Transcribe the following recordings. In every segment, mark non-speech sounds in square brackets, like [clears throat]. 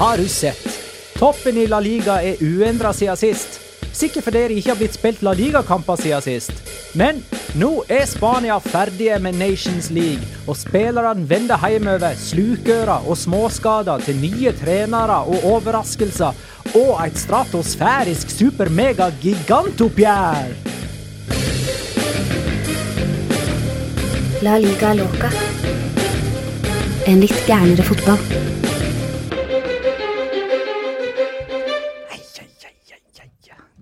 har du sett? Toppen i La Liga er uendra siden sist. Sikkert fordi det ikke har blitt spilt La Liga-kamper siden sist. Men nå er Spania ferdige med Nations League, og spillerne vender hjemover slukøra og småskader til nye trenere og overraskelser, og et stratosfærisk super-mega-gigantoppgjør. La liga loca. En litt gærnere fotball.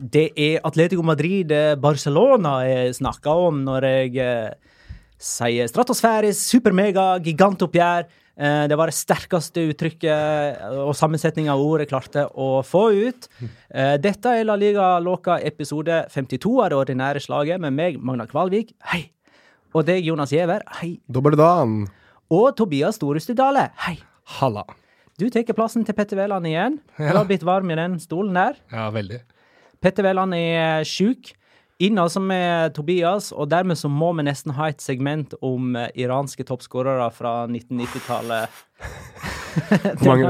Det er Atletico Madrid eh, Barcelona jeg snakker om når jeg eh, sier stratosfærisk, supermega, gigantoppgjør. Eh, det var det sterkeste uttrykket og sammensetningen av ord jeg klarte å få ut. Eh, dette er La Liga Loca episode 52 av det ordinære slaget med meg, Magna Kvalvik. Hei. Og deg, Jonas Giæver. Hei. Dobberdan. Og Tobias Storestad Dale. Hei. Halla. Du tar plassen til Petter Wæland igjen. Du har blitt varm i den stolen der. Ja, veldig. Petter Wæland er sjuk. Inn altså med Tobias, og dermed så må vi nesten ha et segment om eh, iranske toppskårere fra 1990-tallet. Mange-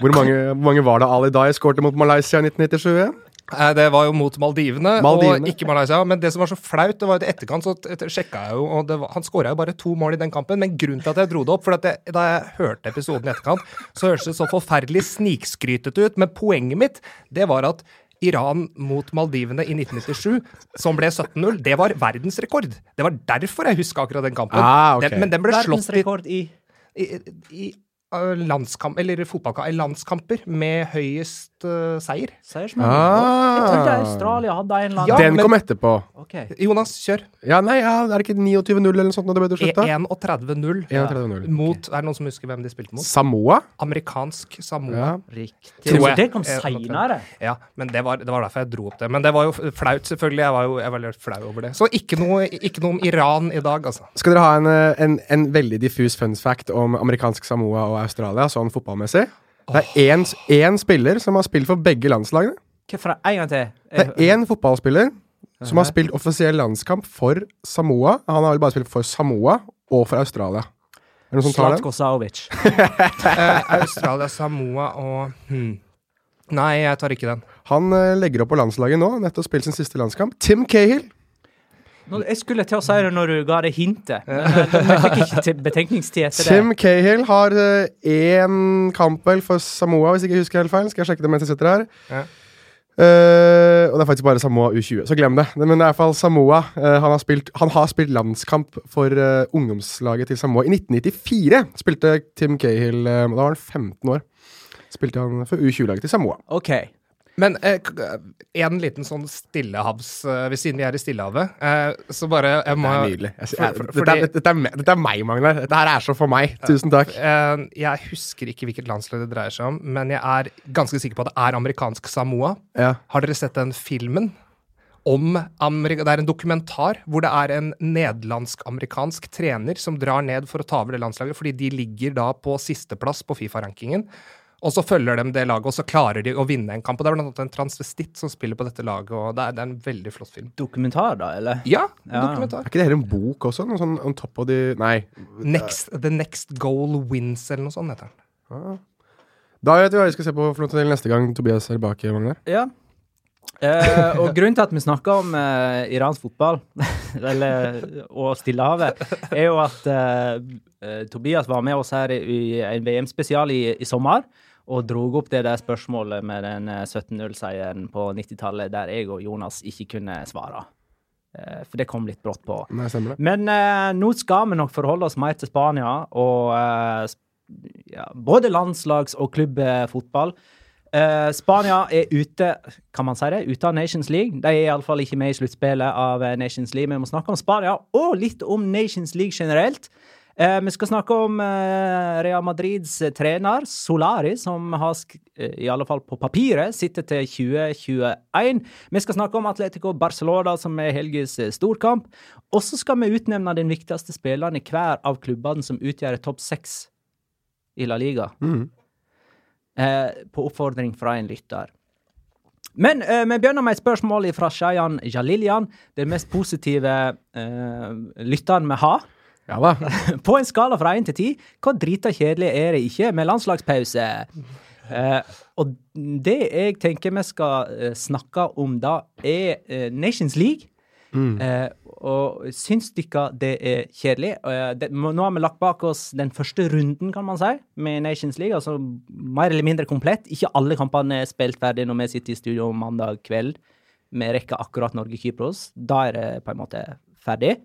Hvor mange, hvor mange var det Ali Dai skårte mot Malaysia i 1997? Eh, Det var jo mot Maldivene, Maldivene. og ikke Malaysia. Men det som var så flaut, det var at i etterkant så sjekka jeg jo, og det var, han skåra jo bare to mål i den kampen. Men grunnen til at jeg dro det opp, for at jeg, da jeg hørte episoden i etterkant, så hørtes det så forferdelig snikskrytete ut. Men poenget mitt, det var at Iran mot Maldivene i 1997, som ble 17-0, det var verdensrekord. Det var derfor jeg huska akkurat den kampen. Ah, okay. den, men den ble slått i Verdensrekord i i, i landskamp, eller fotballkamp, landskamper med høyest uh, seier. seiersmann. Ah. Jeg trodde Australia hadde en eller Ja, Den men- kom etterpå. Okay. Jonas, kjør. Ja, nei, ja, er det ikke 29-0 eller noe sånt når det ble slutta? 31-0 31-0. mot Er det noen som husker hvem de spilte mot? Samoa? Amerikansk Samoa. Ja. Riktig. Tror jeg. Det kom Eh, seinere. Ja, men det var, det var derfor jeg dro opp det. Men det var jo flaut, selvfølgelig. Jeg var jo jeg var litt flau over det. Så ikke noe, ikke noe om Iran i dag, altså. Skal dere ha en, eh, en, en veldig diffus fun fact om amerikansk Samoa og Australia, sånn fotballmessig? Det er én, én spiller som har spilt for begge landslagene. Hva En gang til. Det er én fotballspiller som har spilt offisiell landskamp for Samoa. Han har vel bare spilt for Samoa og for Australia. Er det noen som tar den? Saovic. [laughs] Eh, Australia, Samoa og hmm. Nei, jeg tar ikke den. Han eh, legger opp på landslaget nå, nettopp spilt sin siste landskamp. Tim Cahill. Nå, jeg skulle til å si det når du ga det hintet, men eh, [laughs] jeg fikk ikke til betenkningstid etter det. Tim Cahill har én kampel for Samoa, hvis ikke jeg husker helt feil. Skal jeg sjekke det mens jeg sitter her. Ja. Eh, og det er faktisk bare Samoa U20, så glem det. Men det er i hvert fall Samoa. Uh, han, har spilt, han har spilt landskamp for uh, ungdomslaget til Samoa. I 1994 spilte Tim Cahill eh, Da var han 15 år. Spilte han for U20-laget til Samoa. OK. Men eh, en liten sånn stillehavs eh, siden vi er i Stillehavet, eh, så bare jeg må, Det er nydelig. Jeg, jeg, for- dette, er, dette, er, dette er meg, Magnar. Dette her er så for meg. Tusen takk. Eh, jeg husker ikke hvilket landslag det dreier seg om, men jeg er ganske sikker på at det er amerikansk Samoa. Ja. Har dere sett den filmen? Om Amerika, det er en dokumentar hvor det er en nederlandsk-amerikansk trener som drar ned for å ta over det landslaget, fordi de ligger da på sisteplass på Fifa-rankingen. Og så følger de det laget, og så klarer de å vinne en kamp. Og Det er blant annet en transvestitt som spiller på dette laget, og det er, det er en veldig flott film. Dokumentar, da, eller? Ja, Ja. dokumentar. Er ikke det hele en bok også? Noe sånn On top of the Nei. Next, the Next Goal Wins, eller noe sånt heter den. Da vet vi hva vi skal se på for noe til neste gang Tobias er tilbake, Magnar. Ja. Eh, og grunnen til at vi snakker om eh, iransk fotball [laughs] eller, og Stillehavet, er jo at eh, eh, Tobias var med oss her i, i en VM-spesial i, i sommer. Og drog opp det der spørsmålet med den eh, 17-0-seieren på 90-tallet, der jeg og Jonas ikke kunne svare. Eh, for det kom litt brått på. Nei. Men eh, nå skal vi nok forholde oss mer til Spania og eh, ja, både landslags- og klubbfotball. Eh, Spania er ute, kan man si det, ute av Nations League. De er iallfall ikke med i sluttspillet av eh, Nations League. Vi må snakke om Spania, og litt om Nations League generelt. Eh, vi skal snakke om eh, Real Madrids eh, trener, Solari, som har, eh, i alle fall på papiret, sitter til 2021. Vi skal snakke om Atletico Barcelona, som er helgens eh, storkamp. Og så skal vi utnevne den viktigste spilleren i hver av klubbene som utgjør topp seks i La Liga. Mm. Eh, på oppfordring fra en lytter. Men eh, vi begynner med et spørsmål fra Shayan Jalilyan, den mest positive eh, lytteren vi har. Ja da. [laughs] På en skala fra én til ti, hvor drita kjedelig er det ikke med landslagspause? Eh, og det jeg tenker vi skal eh, snakke om da, er eh, Nations League. Eh, og syns dere det er kjedelig? Eh, det, nå har vi lagt bak oss den første runden, kan man si, med Nations League. Altså mer eller mindre komplett. Ikke alle kampene er spilt ferdig når vi sitter i studio mandag kveld. Vi rekker akkurat Norge-Kypros. Da er det på en måte ferdig.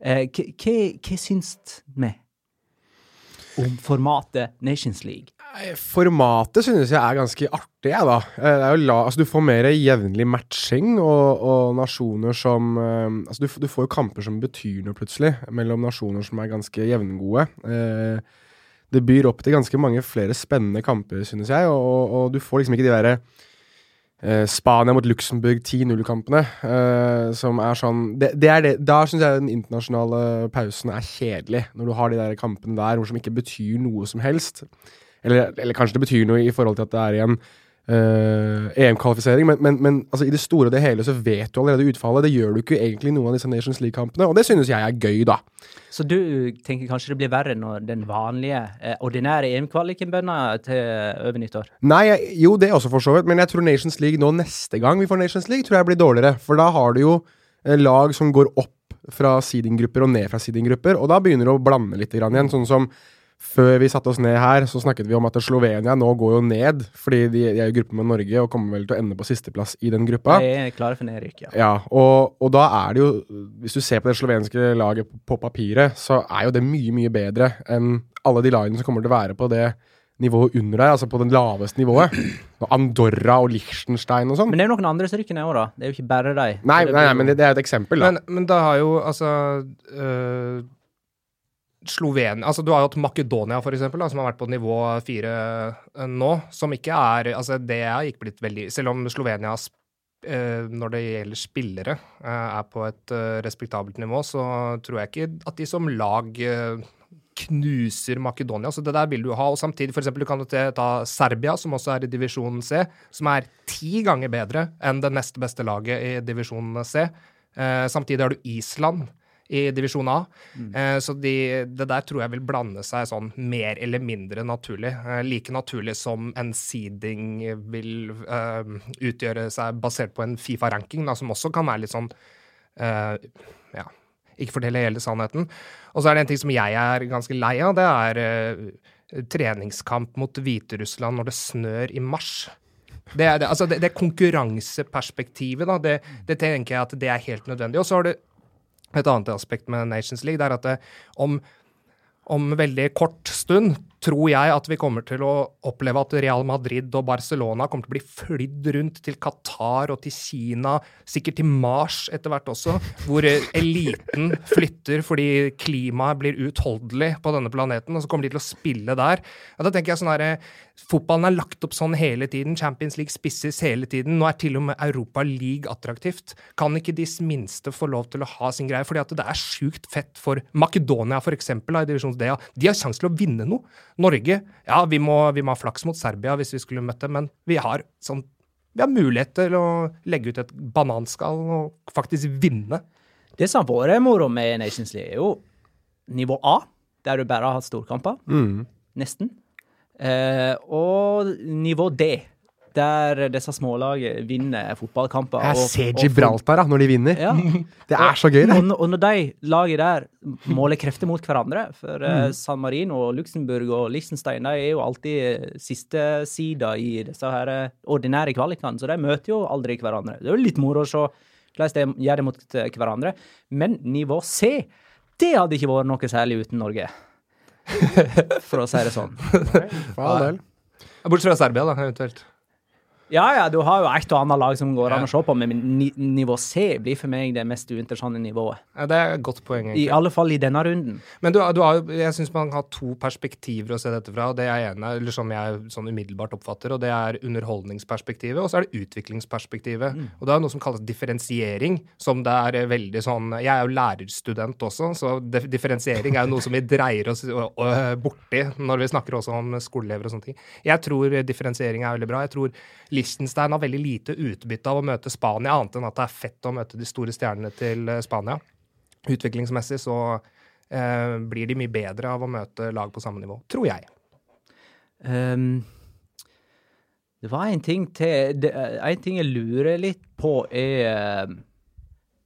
Eh, hva- hva syns vi om formatet Nations League? Formatet synes jeg er ganske artig, jeg, da. Eh, la, altså, du får mer jevnlig matching, og, og nasjoner som eh, Altså, du, du får jo kamper som betyr noe, plutselig, mellom nasjoner som er ganske jevngode. Eh, det byr opp til ganske mange flere spennende kamper, synes jeg, og, og, og du får liksom ikke de derre eh, Spania mot Luxembourg 10-0-kampene, eh, som er sånn det, det er det, Da syns jeg den internasjonale pausen er kjedelig, når du har de der kampene der hvor som ikke betyr noe som helst. Eller, eller kanskje det betyr noe i forhold til at det er i eh, EM-kvalifisering, men, men, men altså, i det store og det hele så vet du allerede utfallet. Det gjør du ikke egentlig i noen av disse Nations League-kampene, og det synes jeg er gøy, da. Så du tenker kanskje det blir verre når den vanlige, eh, ordinære EM-kvaliken bønner til over nyttår? Nei, jeg, jo, det er også for så vidt, men jeg tror Nations League nå neste gang vi får Nations League, tror jeg blir dårligere. For da har du jo eh, lag som går opp fra seedinggrupper og ned fra seedinggrupper, og da begynner det å blande litt grann igjen. Sånn som før vi satte oss ned her, så snakket vi om at Slovenia nå går jo ned, fordi de, de er i gruppe med Norge og kommer vel til å ende på sisteplass i den gruppa. De er klare for nedrykk, ja. Ja, og, og da er det jo Hvis du ser på det slovenske laget på, på papiret, så er jo det mye, mye bedre enn alle de lagene som kommer til å være på det nivået under deg, altså på det laveste nivået. Andorra og Liechtenstein og sånn. Men det er jo noen andre som rykker ned òg, da. Det er jo ikke bare de. Nei, nei, nei, men det, det er et eksempel, da. Men, men da har jo altså øh, Slovenia Altså, du har jo hatt Makedonia, for eksempel, da, som har vært på nivå fire øh, nå, som ikke er Altså, det er ikke blitt veldig Selv om Slovenia øh, når det gjelder spillere, øh, er på et respektabelt nivå, så tror jeg ikke at de som lag knuser Makedonia. Så det der vil du ha. Og samtidig, for eksempel, du kan ta- Serbia, som også er i divisjon C, som er ti ganger bedre enn det nest beste laget i divisjon C. Eh, samtidig har du Island i divisjon A. Eh, så de, det der tror jeg vil blande seg sånn mer eller mindre naturlig. Eh, like naturlig som en seeding vil eh, utgjøre seg basert på en Fifa-ranking, som også kan være litt sånn eh, ja, ikke fortelle hele sannheten. Og så er det en ting som jeg er ganske lei av, det er eh, treningskamp mot Hviterussland når det snør i mars. Det, det, altså det, det konkurranseperspektivet, da, det, det tenker jeg at det er helt nødvendig. Og så har du et annet aspekt med Nations League, er at det, om, om veldig kort stund tror jeg at vi kommer til å oppleve at Real Madrid og Barcelona kommer til å bli flydd rundt til Qatar og til Kina, sikkert til Mars etter hvert også, hvor eh, eliten flytter fordi klimaet blir uutholdelig på denne planeten, og så kommer de til å spille der. Ja, da tenker jeg sånn her, eh, Fotballen er lagt opp sånn hele tiden. Champions League spisses hele tiden. Nå er til og med Europa League attraktivt. Kan ikke de minste få lov til å ha sin greie? Fordi at det er sjukt fett for Makedonia, eksempel, i divisjon D. De har sjanse til å vinne noe. Norge, ja, vi må, vi må ha flaks mot Serbia hvis vi skulle møtt dem, men vi har sånn vi har mulighet til å legge ut et bananskall og faktisk vinne. Det som har vært moro med Nations League, er jo nivå A, der du bare har hatt storkamper. Mm. Nesten. Eh, og nivå D, der disse smålagene vinner fotballkamper. Jeg ser Gibraltar da, når de vinner. Ja. [laughs] Det er så gøy, det. Og, når- og når de lagene der måler krefter mot hverandre For Mm. eh, San Marino, og Luxembourg og Liechtenstein de er jo alltid siste sida i disse her eh, ordinære kvalikene, så de møter jo aldri hverandre. Det er jo litt moro å se hvordan de gjør det mot eh, hverandre. Men nivå C, det hadde ikke vært noe særlig uten Norge. For å si det sånn. [laughs] For all del. Bortsett fra Serbia, da, eventuelt. Ja, ja, du har jo et og annet lag som går an å se på, men nivå C blir for meg det mest uinteressante nivået. Ja, det er et godt poeng, egentlig. I alle fall i denne runden. Men du, du har, jeg syns man har to perspektiver å se dette fra. og Det er ene, eller som jeg sånn umiddelbart oppfatter, og det er underholdningsperspektivet, og så er det utviklingsperspektivet. Og det er noe som kalles differensiering, som det er veldig sånn Jeg er jo lærerstudent også, så differensiering er jo noe som vi dreier oss borti når vi snakker også om skoleelever og sånne ting. Jeg tror differensiering er veldig bra. Jeg tror Liechtenstein har veldig lite utbytte av å møte Spania, annet enn at det er fett å møte de store stjernene til eh, Spania. Utviklingsmessig så eh, blir de mye bedre av å møte lag på samme nivå, tror jeg. Um, Det var en ting til det, En ting jeg lurer litt på, er eh,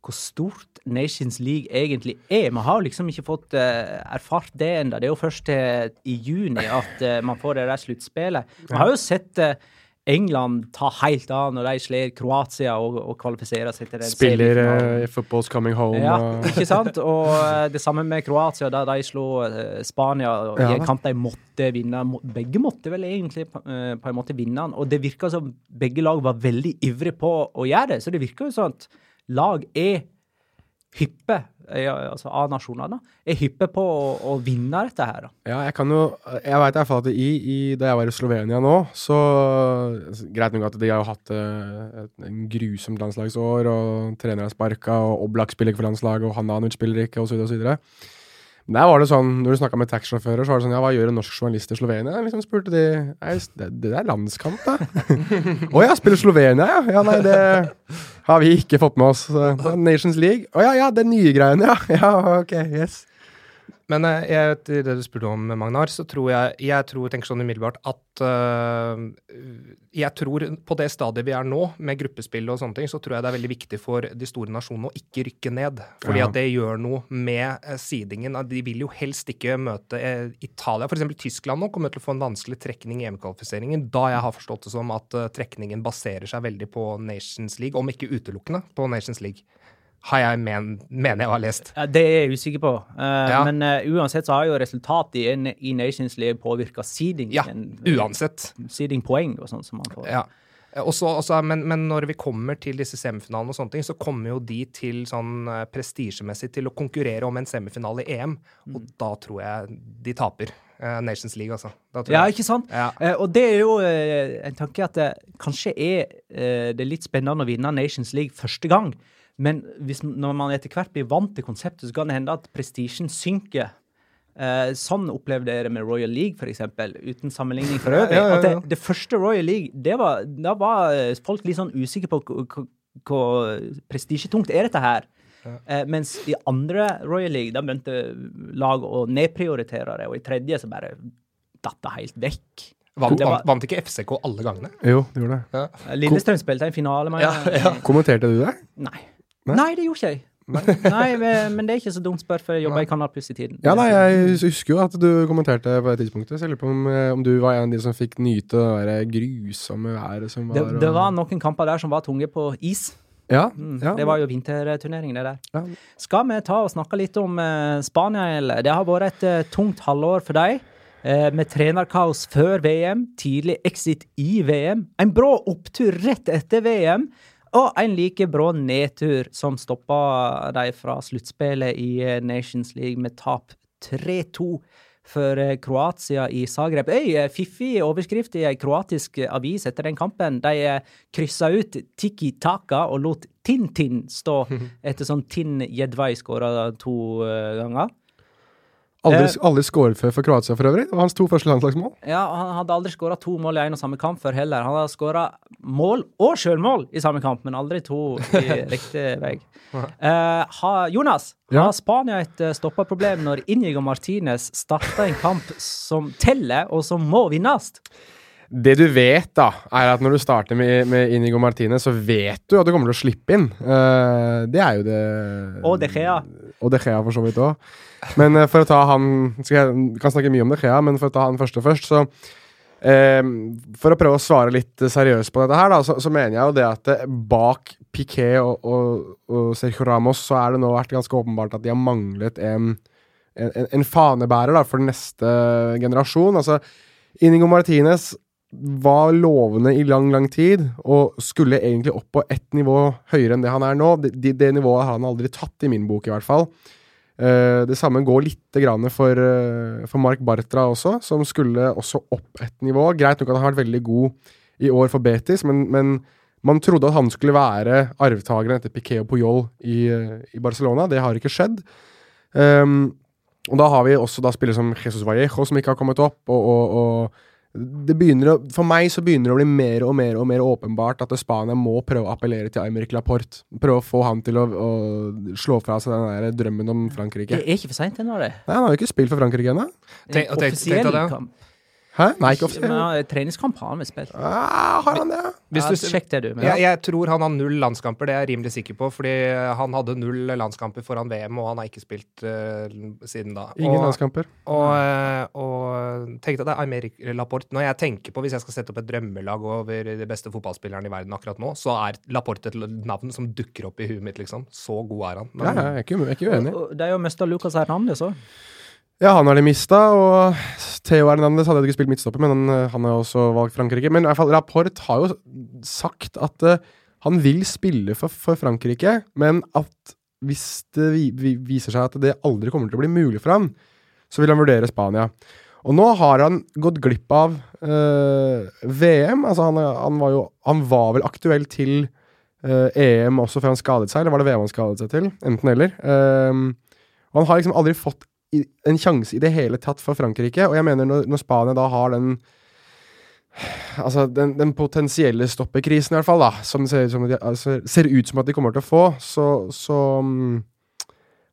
hvor stort Nations League egentlig er. Vi har liksom ikke fått uh, erfart det ennå. Det er jo først til i juni at uh, man får det der sluttspillet. Vi har jo sett eh, England tar helt av når de slår Kroatia og, og kvalifiserer seg til den Spiller uh, Football's Coming Home Ja, og ikke sant? Og uh, det samme med Kroatia, da de slo uh, Spania og i en kamp de måtte vinne. Begge måtte vel egentlig på, eh, en måte vinne den, og det virka som begge lag var veldig ivrige på å gjøre det. Så det virker jo sånn at lag er hyppe, eh, altså A-nasjonene, er hyppe på å, å vinne dette her. da. Ja, jeg kan jo Jeg veit iallfall at i, i, da jeg var i Slovenia nå, så Greit nok at de har jo hatt et, et en grusomt landslagsår, og trenere er sparka, og Oblak spiller ikke for landslaget, og Hananovic spiller ikke, osv., osv. Der var det sånn, når du snakka med taxisjåfører, så var det sånn Ja, hva gjør en norsk journalist i Slovenia? Jeg liksom spurte de det, det er landskamp, da. [laughs] Å ja, spiller Slovenia, ja? Ja, nei, det har vi ikke fått med oss. Nations League. Å ja, ja, det nye greiene, ja. [laughs] Ja, ok, yes. Men eh, jeg, til det du spurte om, Magnar, så tror jeg Jeg tror, tenker sånn umiddelbart at uh, Jeg tror på det stadiet vi er nå, med gruppespill og sånne ting, så tror jeg det er veldig viktig for de store nasjonene å ikke rykke ned. Fordi Ja. at det gjør noe med eh, sidingen. De vil jo helst ikke møte eh, Italia. F.eks. Tyskland nå kommer til å få en vanskelig trekning i EM-kvalifiseringen, da jeg har forstått det som at trekningen baserer seg veldig på Nations League, om ikke utelukkende på Nations League. Har jeg men, mener jeg har lest. Det er jeg usikker på. Uh, Ja. Men uh, uansett så har jo resultatet i, i Nations League påvirka seeding. Ja, uansett. Seeding-poeng og sånn som man får. Ja. Eh, Også, også, men, men når vi kommer til disse semifinalene, og sånne ting, så kommer jo de til sånn prestisjemessig til å konkurrere om en semifinale i EM. Og Mm. da tror jeg de taper. Nations League, altså. Ja, ikke sant? Ja. Eh, og det er jo eh, en tanke at det kanskje er eh, det litt spennende å vinne Nations League første gang. Men hvis, når man etter hvert blir vant til konseptet, så kan det hende at prestisjen synker. Eh, sånn opplevde jeg det med Royal League, eksempel, uten sammenligning for øvrig. Ja, ja, ja. At det, det første Royal League, det var, da var eh, folk litt sånn usikre på hvor- prestisjetungt er dette her. Eh, mens i andre Royal League, da begynte lag å nedprioritere det, og i tredje så bare datt det helt vekk. Vant, Det var- vant, ikke FCK alle gangene? Jo, det gjorde det. Lillestrøm spilte en finale, men Ja, ja. Kommenterte du det? Nei. Nei? Nei, det gjorde ikke jeg. Nei, [laughs] men det er ikke så dumt spør, for jeg jobber i Kanal Pluss i tiden. Ja, nei, jeg husker jo at du kommenterte på det tidspunktet. Så jeg lurer på om, eh, om du var en av de som fikk nyte det grusomme været som var. det, det var noen kamper der som var tunge på is. Ja, Mm, ja. Det var jo vinterturnering, det der. Ja. Skal vi ta og snakke litt om eh, Spania, eller? Det har vært et eh, tungt halvår for dem. Eh, med trenerkaos før VM, tidlig exit i VM, en brå opptur rett etter VM, og en like brå nedtur som stoppa de fra sluttspillet i eh, Nations League med tap 3-2 for eh, Kroatia i Zagreb. Øy, eh, fiffig overskrift i ei kroatisk avis etter den kampen. De kryssa ut Tiki Taka og lot Tintin stå [laughs] etter sånn Tinn Jedvai skåra to ganger. Aldri, Eh. aldri skåret før for Kroatia for øvrig. Det var hans to første landslagsmål. Ja, Han hadde aldri skåra to mål i en og samme kamp før heller. Han hadde skåra mål og sjølmål i samme kamp, men aldri to i [laughs] riktig vei. Eh, ha, Jonas, Ja? har Spania et uh, stoppeproblem når Inigo Martinez starter en kamp som teller, og som må vinnes? Det du vet, da, er at når du starter med, med Inigo Martinez, så vet du at du kommer til å slippe inn. Uh, det er jo det Og De Gea. Og De Gea, for så vidt òg. Men eh, for å ta han Jeg kan snakke mye om det, Gea, men for å ta han første først, så eh, For å prøve å svare litt seriøst på dette her, da, så, så mener jeg jo det at eh, bak Piquet og, og, og Sergio Ramos så er det nå vært ganske åpenbart at de har manglet en, en, en fanebærer da, for neste generasjon. Altså, Inigo Martinez var lovende i lang, lang tid, og skulle egentlig opp på ett nivå høyere enn det han er nå. Det, det, det nivået har han aldri tatt, i min bok i hvert fall. Eh, det samme går litt for, eh, for Mark Bartra også, som skulle også opp et nivå. Greit nok at han har vært veldig god i år for Betis, men, men man trodde at han skulle være arvtakeren etter Piquet og Puyol i, eh, i Barcelona. Det har ikke skjedd. Um, og da har vi også da spillere som Jesus Vallejo, som ikke har kommet opp. og, og, og å, For meg så begynner det å bli mer og mer og mer åpenbart at Spania må prøve å appellere til Aymeric Laporte. Prøve å få han til å, å slå fra seg den der drømmen om Frankrike. Det er ikke for seint ennå, det. Nei, Han har jo ikke spilt for Frankrike ennå. En Tenk- tenk- offisiell kamp. Hæ? Nei, ikke offisielt. Men, ja, treningskamp har han vel spilt. Ah, har han det? Hvis Ja, du, sjekk det, du. Men, jeg, jeg tror han har null landskamper, det er jeg rimelig sikker på. Fordi han hadde null landskamper foran VM, og han har ikke spilt uh, siden da. Ingen og, landskamper. og, og, og tenk deg det er Aymeric Laporte. Når jeg tenker på hvis jeg skal sette opp et drømmelag over de beste fotballspillerne i verden akkurat nå, så er Laporte et navn som dukker opp i huet mitt, liksom. Så god er han. Ja, ja, jeg er ikke, jeg er ikke uenig. Og og, det er jo mista Lucas Hernandez òg. Ja, han har de mista, og Theo Hernandez hadde ikke spilt midtstopper, men han, eh, han har også valgt Frankrike. Men i hvert fall, Rapport har jo sagt at uh, han vil spille for, for Frankrike, men at hvis det vi, vi, viser seg at det aldri kommer til å bli mulig for han, så vil han vurdere Spania. Og nå har han gått glipp av uh, VM. Altså han, han, var jo Han var vel aktuell til uh, EM også før han skadet seg, eller var det VM han skadet seg til? Enten eller. Um, han har liksom aldri fått en sjanse i det hele tatt for Frankrike. Og jeg mener når, når Spania da har den Altså den, den potensielle stoppekrisen, i hvert fall, da, som ser, som de, altså, ser ut som at de kommer til å få, så, så um,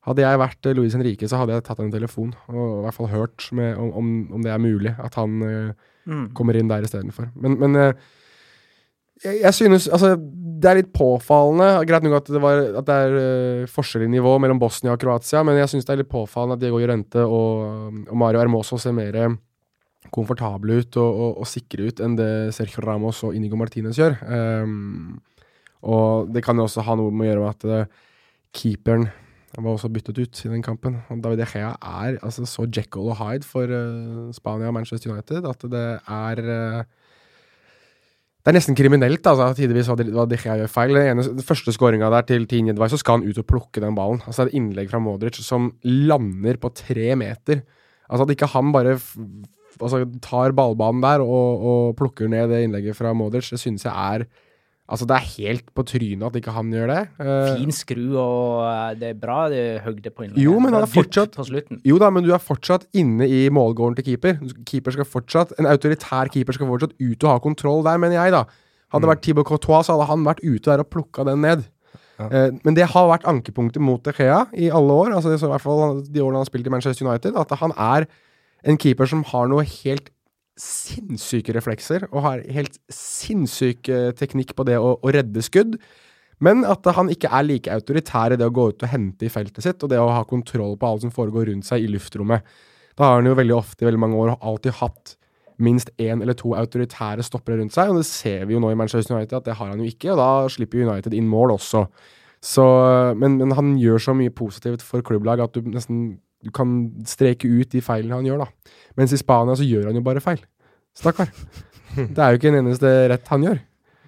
Hadde jeg vært Louis Henrique, så hadde jeg tatt en telefon og i hvert fall hørt med, om, om, det er mulig at han uh, Mm. kommer inn der istedenfor. Men, men eh, jeg, jeg synes Altså, det er litt påfallende. Greit nok at det, var, at det er uh, forskjell i nivå mellom Bosnia og Kroatia, men jeg syns det er litt påfallende at Diego Jorente og, og Mario Hermoso ser mer komfortable ut og, og, og sikre ut enn det Sergio Ramos og Inigo Martinez gjør. Um, og det kan jo også ha noe med å gjøre med at uh, keeperen var også byttet ut i den kampen. Og David Gea er altså så Jekyll og Hyde for uh, Spania og Manchester United at det er eh, Det er nesten kriminelt, altså, tidvis hva De, Gea gjør feil. Den, ene, den første skåringa der til Team Nedvei, så skal han ut og plukke den ballen. Altså det er Et innlegg fra Modric som lander på tre meter. Altså At ikke han bare altså, tar ballbanen der og, og plukker ned det innlegget fra Modric, det synes jeg er Altså Det er helt på trynet at ikke han gjør det. Uh, Fin skru, og eh, det er bra det er høgde på innlegget. Jo, men han er fortsatt- På slutten. Jo da, men du er fortsatt inne i målgården til keeper. Keeper skal fortsatt, En autoritær keeper skal fortsatt ut og ha kontroll der, mener jeg, da. Hadde det vært Thibaut Courtois, så hadde han vært ute der og plukka den ned. Ja. Eh, men det har vært ankepunktet mot De Gea i alle år, altså så i hvert fall de årene han har spilt i Manchester United, at han er en keeper som har noe helt sinnssyke reflekser og har helt sinnssyk eh, teknikk på det å, å redde skudd. Men at han ikke er like autoritær i det å gå ut og hente i feltet sitt, og det å ha kontroll på alt som foregår rundt seg i luftrommet. Da har han jo veldig ofte i veldig mange år alltid hatt minst én eller to autoritære stoppere rundt seg, og det ser vi jo nå i Manchester United at det har han jo ikke, og da slipper United inn mål også. Så, men, men han gjør så mye positivt for klubblag at du nesten du kan streke ut de feilene han gjør, da. Mens i Spania så gjør han jo bare feil. Stakkar. [laughs] Det er jo ikke en eneste rett han gjør.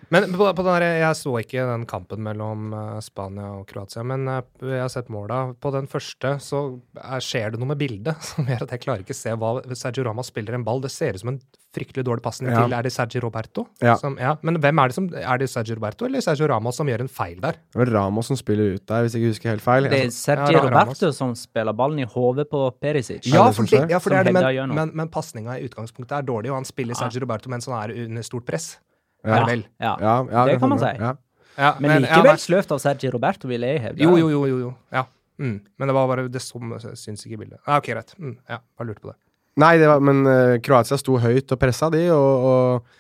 Men på, på den der, jeg så ikke den kampen mellom eh, Spania og Kroatia, men eh, jeg har sett måla. På den første så er, skjer det noe med bildet [laughs] som gjør at jeg klarer ikke se hva Sergio Ramos spiller en ball. Det ser ut som en fryktelig dårlig pasning Ja. til Er det Sergio Roberto? Ja. Som, ja. Men hvem er det som Er det Sergio Roberto eller Sergio Ramos som gjør en feil der? Det er Ramos som spiller ut der, hvis jeg ikke husker helt feil. Det er Sergio Ja, Roberto som spiller ballen i hodet på Perisic. Ja, for det, ja, for det er det, men, men, men pasninga i utgangspunktet er dårlig, og han spiller Ja. Sergio Roberto mens han er under stort press. Ja. Det vel? Ja. ja, ja, Det kan man si. Ja. Ja, Men ja, likevel sløvt av Sergi Roberto, vil jeg hevde. Jo, jo, jo, jo. jo. Ja. Mm. Men det var bare det som syns ikke i bildet. Ah, ok, greit. Mm. Ja, bare lurte på det. Nei, det var, men uh, Kroatia sto høyt og pressa de, og, og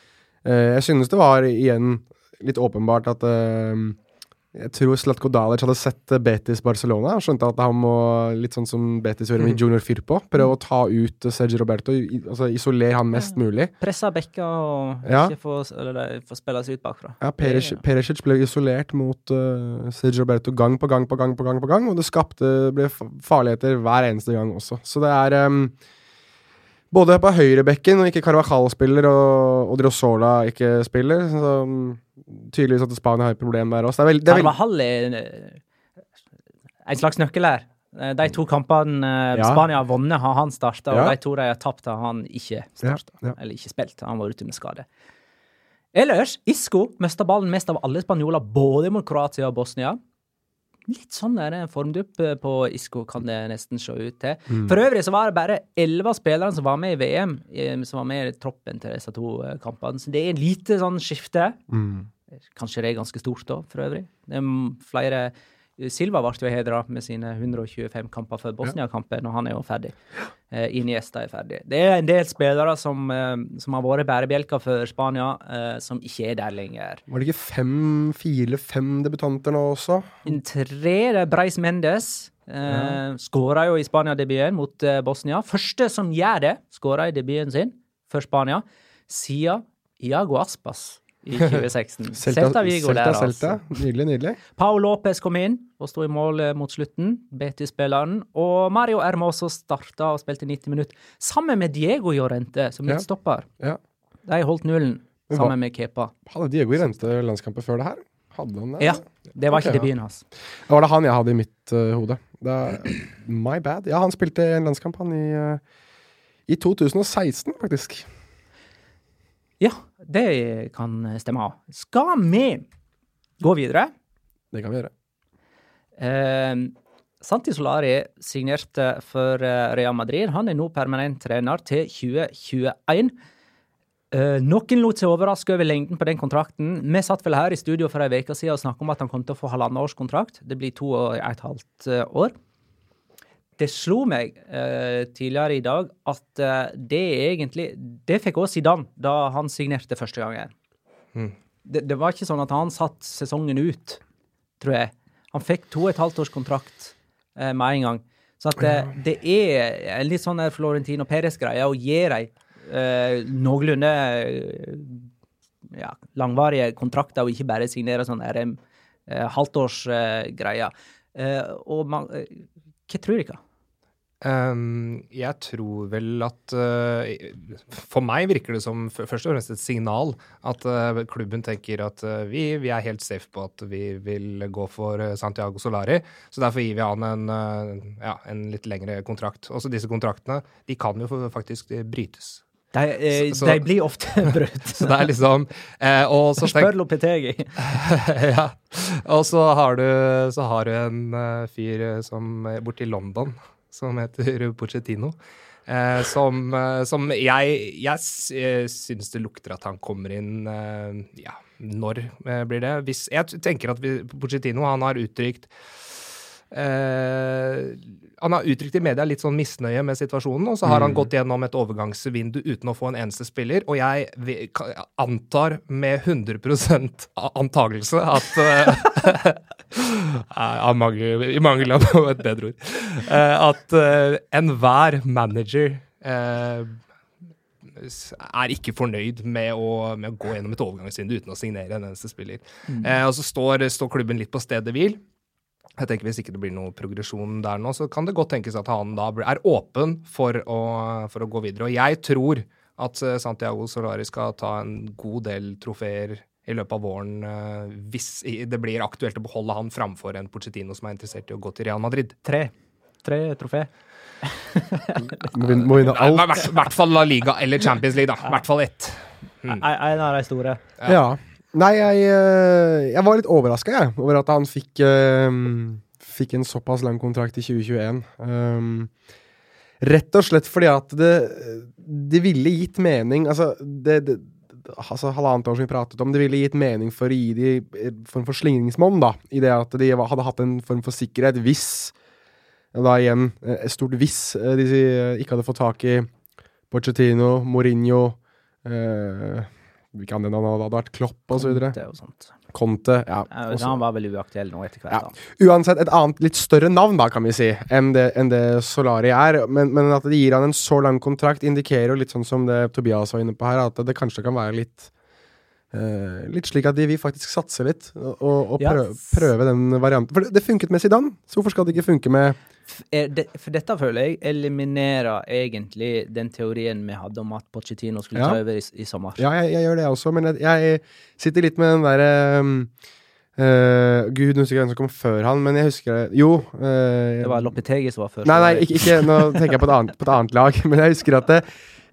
uh, jeg synes det var igjen litt åpenbart at eh, jeg tror Slatko Dalic hadde sett Betis Barcelona og skjønte at han må, litt sånn som Betis gjorde med Mm. Junior Firpo, prøve å ta ut Sergio Roberto, altså isolere han mest mulig. Pressa bekka og Ja. ikke få, eller, få spille seg ut bakfra. Ja, Perisic, Perisic ble isolert mot uh, Sergio Roberto gang på gang på gang på gang, på gang, og det skapte ble farligheter hver eneste gang også. Så det er em, både på høyrebekken, og ikke Carvajal spiller, og, og Drossola ikke spiller. Så um, tydeligvis at Spania har et problem der også. Carvajal er eh, en slags nøkkel her. Eh, De to kampene eh, Ja. Spania har vunnet, har han starta, Ja. og de to de har tapt, har han ikke starta. Ja. Eller ikke spilt. Han var ute med skade. Ellers, Isco mista ballen mest av alle spanjoler, både mot Kroatia og Bosnia. Litt sånn der en formdupp eh, på Isco, kan det nesten se ut til. Mm. For øvrig så var det bare elleve av spillerne som var med i VM, eh, som var med i troppen til disse to eh, kampene. Så det er lite sånn skifte. mm. Kanskje det er ganske stort da, for øvrig. Det er flere Silva ble jo hedra med sine 125 kamper før Bosnia-kampen, og han er jo ferdig. Eh, Iniesta er ferdig. Det er en del spillere som, eh, som har vært bærebjelker for Spania, eh, som ikke er der lenger. Var det ikke fem, fire eller fem debutanter nå også? En tre, det er Breis Mendes. Eh, Skåra jo i Spania-debuten mot eh, Bosnia. Første som gjør det, skåra i debuten sin for Spania, siden Iago Aspas i [laughs] 2016. Celta Vigo Celta, der, Celta. altså. Nydelig, nydelig. Pao Lopez kom inn og sto i mål eh, mot slutten, Betis-spilleren. Og Mario Hermoso starta og spilte 90 minutter, sammen med Diego Llorente som Ja. midtstopper. Ja. De holdt nullen sammen med Kepa. Hadde Diego Rente landskamper før det her? Hadde han det? Ja, det var ikke Ok, ja. debuten hans. Det var det han jeg hadde i mitt uh, hode. Det [clears throat] er, my bad. Ja, han spilte en landskamp, han, i, uh, i 2016, faktisk. Ja, det kan stemme. Skal vi gå videre? Det kan vi gjøre. Eh, Santi Solari signerte for eh, Real Madrid. Han er nå permanent trener til 2021. Eh, noen lot seg overraske over lengden på den kontrakten. Vi satt vel her i studio for ei uke siden og snakket om at han kom til å få halvannet års kontrakt. Det blir to og et halvt eh, år. Det slo meg uh, tidligere i dag at uh, det egentlig Det fikk også Zidane da han signerte første gangen. Det, det var ikke sånn at han satt sesongen ut, tror jeg. Han fikk to og et halvt års kontrakt uh, med en gang. Så at det er en litt sånn der Florentino Perez-greie å gi dem noenlunde ja, langvarige kontrakter, og ikke bare signere sånn eh, halvtårsgreier. Uh, og man, hva tror dere? Um, jeg tror vel at uh, For meg virker det som først og fremst et signal at uh, klubben tenker at uh, vi, vi er helt safe på at vi vil gå for Santiago Solari. Så derfor gir vi han en, ja, en litt lengre kontrakt. Også disse kontraktene de kan jo faktisk brytes. De, eh, Så- så- de blir ofte [laughs] brutt. [laughs] Så det er liksom eh, Og så Spør Lopetegi. [laughs] ja. Og så har du, så har du en uh, fyr eh, som er borte i London som heter Pochettino. Eh, som, eh, som jeg, jeg eh, syns det lukter at han kommer inn eh, Ja, når eh, blir det? Hvis, jeg tenker at vi, Pochettino han har uttrykt eh, han har uttrykt i media litt sånn misnøye med situasjonen, og så har han gått gjennom et overgangsvindu uten å få en eneste spiller. Og jeg antar med 100 a- antagelse at eh, [laughs] av mangel, I mangel av et bedre ord. eh, at uh, enhver manager eh, er ikke fornøyd med å, med å gå gjennom et overgangsvindu uten å signere en eneste spiller. Mm. og så står, står klubben litt på stedet hvil. Jeg tenker Hvis ikke det blir noe progresjon der nå, så kan det godt tenkes at han da er åpen for å, for å gå videre. Og jeg tror at eh, Santiago Solari skal ta en god del trofeer i løpet av våren eh, hvis det blir aktuelt å beholde han framfor en Pochettino som er interessert i å gå til Real Madrid. Tre. Tre trofé. [laughs] Må vinne, I hvert, fall La Liga eller Champions League, da. I hvert fall ett. Mm. en av de store. Ja. Nei, jeg, eh, jeg var litt overraska, over at han fikk, eh, fikk en såpass lang kontrakt i 2021. Um, rett og slett fordi at det, det ville gitt mening Altså, det, det altså halvannet år som vi pratet om, det ville gitt mening for å gi de en form for slingringsmonn, i det at de hadde hatt en form for sikkerhet hvis da igjen eh, et stort hvis eh, de eh, ikke hadde fått tak i Pochettino, Mourinho eh, Hvilke andre navn hadde vært? Klopp osv. Conte og sånt. Conte. Ja. Også. Han var vel uaktuell nå etter hvert. Ja. Uansett et annet, litt større navn, da, kan vi si, enn det, enn det Solari er. Men, men at de gir han en så lang kontrakt, indikerer jo litt sånn som det Tobias var inne på her, at det kanskje kan være litt eh, Litt slik at de vil faktisk satse litt, og, og prøve, yes. prøve den varianten. For det, det funket med Zidane, så hvorfor skal det ikke funke med eh, det, for dette føler jeg eliminerer egentlig den teorien vi hadde om at Pochettino skulle Ja. ta over i, i sommer. Ja, jeg, jeg gjør det også, men jeg, jeg sitter litt med den derre um, Uh, Gud, nå husker jeg hvem som kom før han, men jeg husker det Jo. Uh, Det var Loppetegi som var før? Nei, nei, ikke, ikke Nå tenker jeg på et annet, på et annet lag. [laughs] Men jeg husker at det,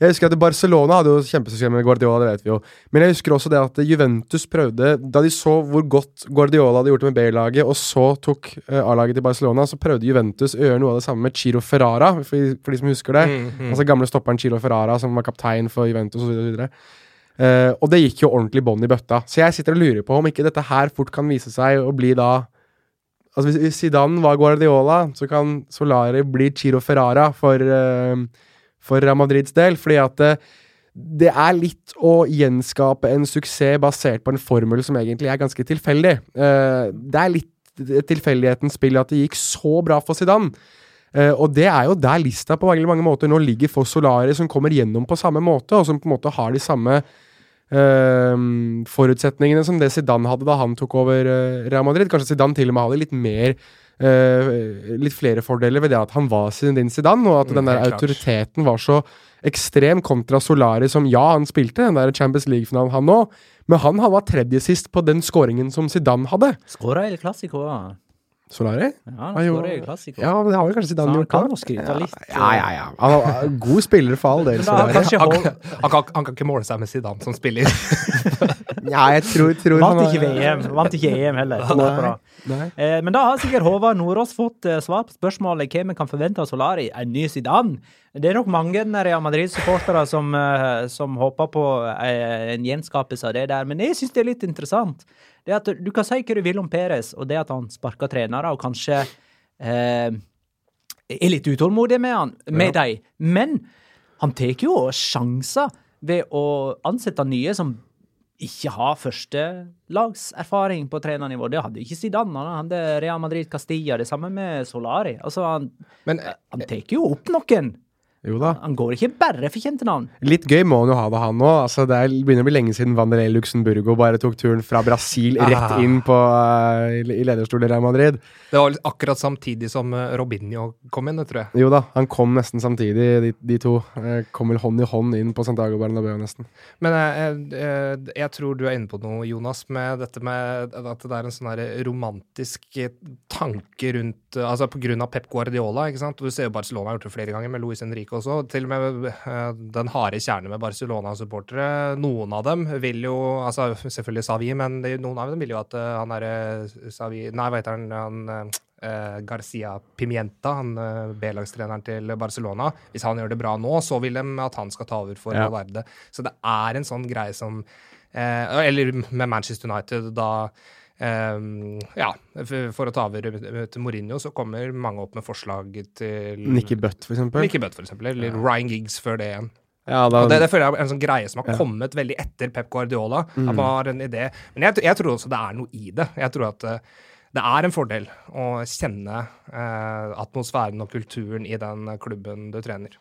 jeg husker at Barcelona hadde jo kjempesuksess med Guardiola, det vet vi jo. Men jeg husker også det at Juventus prøvde Da de så hvor godt Guardiola hadde gjort med B-laget, og så tok eh, A-laget til Barcelona, så prøvde Juventus å gjøre noe av det samme med Chiro Ferrara, for, for de som husker det. Altså gamle stopperen Chiro Ferrara, som var kaptein for Juventus osv. Uh, og det gikk jo ordentlig bånn i bøtta. Så jeg sitter og lurer på om ikke dette her fort kan vise seg å bli da Altså hvis, Zidane var Guardiola, så kan Solari bli Chiro Ferrara for, eh, for Real Madrids del. Fordi at eh, det er litt å gjenskape en suksess basert på en formel som egentlig er ganske tilfeldig. Eh, det er litt tilfeldighetens spill at det gikk så bra for Zidane. Eh, og det er jo der lista på mange måter nå ligger for Solari, som kommer gjennom på samme måte, og som på en måte har de samme forutsetningene som det Zidane hadde da han tok over Real Madrid. Kanskje Zidane til og med hadde litt mer Litt flere fordeler ved det at han var Zinedine Zidane, og at Mm, den der autoriteten var så ekstrem kontra Solari, som ja, han spilte den der Champions League-finalen, han òg, men han var tredje sist på den scoringen som Zidane hadde. Skåra i da. Solari? Ja, han Han skåra i Classico. Ja, men det har vel kanskje Zidane gjort skryte litt. Ja, ja, ja. Han er god spiller for all [laughs] del. Solari. Han, kan- han, kan, han kan ikke måle seg med Zidane som spiller. [laughs] Ja, jeg tror, tror Vant ikke VM, vant ikke EM heller. rad. Nei. Eh, men da har sikkert Håvard Nordås fått eh, svar på spørsmålet hva vi kan forvente av Solari. En ny Zidane? Det er nok mange Real Madrid-supportere som, eh, som håper på eh, en gjenskapelse av det der, men jeg syns det er litt interessant. Det at Du kan si hva du vil om Perez, og det at han sparker trenere, og kanskje eh, er litt utålmodig med han, med dem. Men han tar jo sjanser ved å ansette nye som ikke har førstelagserfaring på trenernivå. Det hadde ikke Zidane. Han hadde Real Madrid Castilla. Det samme med Solari. Altså, han, Men han tar jo opp noen. Jo da. Han går ikke bare for kjente navn. Litt gøy må han jo ha det, han òg. Altså, det er, begynner å bli lenge siden Vanderlei Luxemburgo bare tok turen fra Brasil rett Ah. inn på, uh, i lederstolen i Real Madrid. det var akkurat samtidig som eh, Robinho kom inn, tror jeg. Jo da, han kom nesten samtidig, de, de to. Eh, kom vel hånd i hånd inn på Santiago Bernabeu, nesten. Men jeg, jeg, jeg tror du er inne på noe, Jonas, med dette med at det er en sånn romantisk tanke rundt Altså på grunn av Pep Guardiola, ikke sant. Du ser jo Barcelona har gjort det flere ganger, med Luis Henrique også. Til og med eh, den harde kjerne med Barcelona-supportere. Noen av dem vil jo Altså selvfølgelig Savi, men det, noen av dem vil jo at eh, han derre Savi Nei, hva heter han? han eh, Garcia Pimienta, han eh, B-lagstreneren til Barcelona. Hvis han gjør det bra nå, så vil de at han skal ta over for Ja. Valverde. Så det er en sånn greie som eh, Eller med Manchester United, da eh, Ja, for, for å ta over til Mourinho, så kommer mange opp med forslag til Nicky Butt, for eksempel. Nicky Butt, for eksempel. Eller Ryan Giggs før det igjen. Ja, da, Og det, det føler jeg er en sånn greie som har Ja. kommet veldig etter Pep Guardiola. At man har en idé. Men jeg, jeg tror også det er noe i det. Jeg tror at eh, det er en fordel å kjenne eh, atmosfæren og kulturen i den klubben du trener.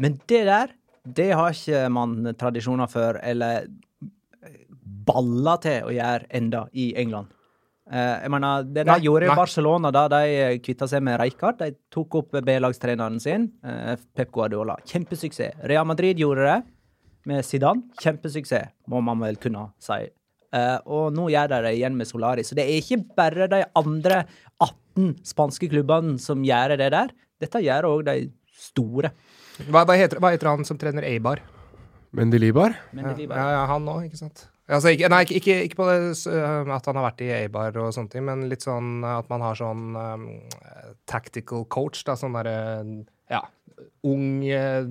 Men det der, det har ikke man tradisjoner for, eller baller til å gjøre enda i England. Eh, jeg mener, Det de gjorde i nei. Barcelona da de kvitta seg med Rijkaard, de tok opp B-lagstreneren sin, eh, Pep Guardiola. Kjempesuksess. Real Madrid gjorde det med Zidane. Kjempesuksess, må man vel kunne si. Eh, og nå gjør de det igjen med Solari. Så det er ikke bare de andre 18 spanske klubbene som gjør det der. Dette gjør òg de store. Hva, hva, heter, hva heter han som trener Eibar? Mendy Libar? Ja, ja, han òg, ikke sant? Altså, ikke, nei, ikke, ikke, ikke på det øh, at han har vært i Eibar og sånne ting, men litt sånn at man har sånn um, tactical coach, da, sånn derre ja, ung, eh,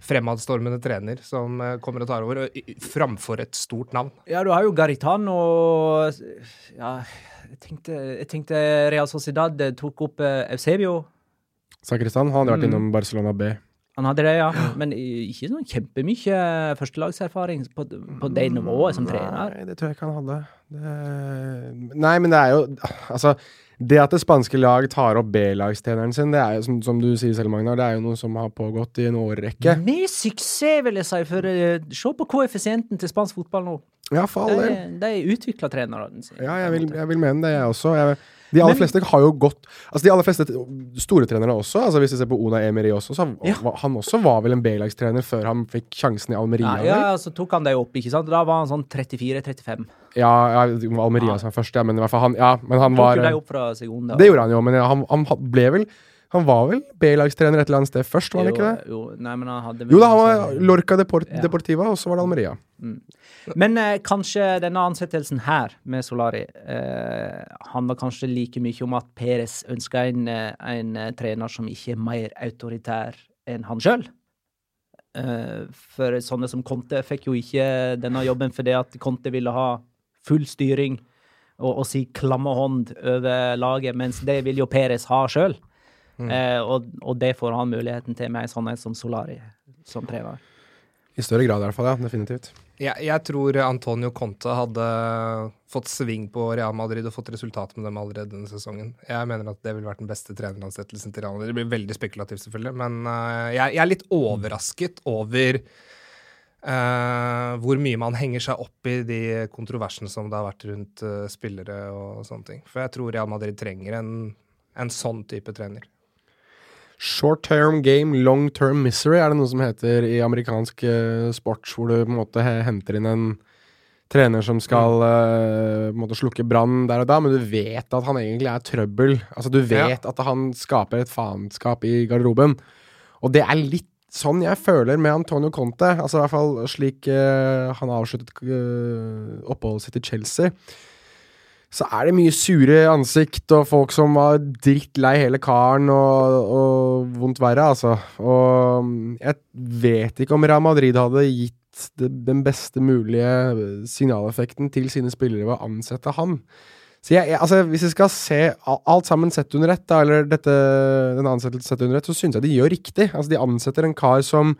fremadstormende trener som eh, kommer og tar over, og, framfor et stort navn. Ja, du har jo Garitano Ja, jeg tenkte, jeg tenkte Real Sociedad tok opp eh, Eusebio. Sakristan. Han har vært Mm. innom Barcelona B. Han hadde det, ja. Men ikke sånn kjempemye førstelagserfaring på, på det nivået som trener. Nei, det tror jeg ikke han hadde. Det... Nei, men det er jo Altså, det at det spanske lag tar opp B-lagstreneren sin, det er jo som, som du sier selv, Magnar, det er jo noe som har pågått i en årrekke. Med suksess, vil jeg si. For uh, se på koeffisienten til spansk fotball nå. Ja, for all del. De, de utvikler trenerne sine. Ja, jeg vil, jeg vil mene det, jeg også. Jeg, de aller Men- fleste har jo gått Altså De aller fleste store trenere også, altså hvis vi ser på Ona Emery også, så Ja. han også var vel en B-lagstrener før han fikk sjansen i Almeria. Ja, ja, så tok han det opp, ikke sant. Da var han sånn 34-35. ja, ja, Almeria som var først, ja, men i hvert fall han Ja, men han var deg opp fra Segunda. Det gjorde han jo, men han, han ble vel Han var vel B-lagstrener et eller annet sted først, var han ikke det? Jo, nei, men han hadde Jo da, han var Lorca Deport Ja. Deportiva, og så var det Almeria. Men eh, kanskje denne ansettelsen her med Solari eh, handler kanskje like mye om at Peres ønsker en, eh, en eh, trener som ikke er mer autoritær enn han sjøl. Eh, for sånne som Conte fikk jo ikke denne jobben fordi at Conte ville ha full styring og, og si klamme hånd over laget, mens det vil jo Peres ha sjøl. Eh, og, og det får han muligheten til med en sånn som Solari som trener. I større grad, i hvert fall. Ja, definitivt. Jeg, jeg tror Antonio Conte hadde fått sving på Real Madrid og fått resultat med dem allerede denne sesongen. Jeg mener at det ville vært den beste treneransettelsen til Real Madrid. Det blir veldig spekulativt, selvfølgelig, men uh, jeg, jeg er litt overrasket over uh, hvor mye man henger seg opp i de kontroversene som det har vært rundt uh, spillere og sånne ting. For jeg tror Real Madrid trenger en, en sånn type trener. Short term game, long term misery er det noe som heter i amerikansk uh, sport, hvor du på en måte henter inn en trener som skal uh, måte slukke brann der og da, men du vet at han egentlig er trøbbel. Altså Du vet at han skaper et faenskap i garderoben. Og det er litt sånn jeg føler med Antonio Conte. Altså i hvert fall slik uh, han avsluttet oppholdet sitt i Chelsea så er det mye sure ansikt og folk som var drittlei hele karen og, og vondt verre, altså. Og mm, jeg vet ikke om Real Madrid hadde gitt det, den beste mulige signaleffekten til sine spillere ved å ansette han. Så jeg, jeg, altså, hvis vi skal se alt sammen sett under ett, eller dette, den ansettelsen sett under ett, så syns jeg de gjør riktig. Altså, de ansetter en kar som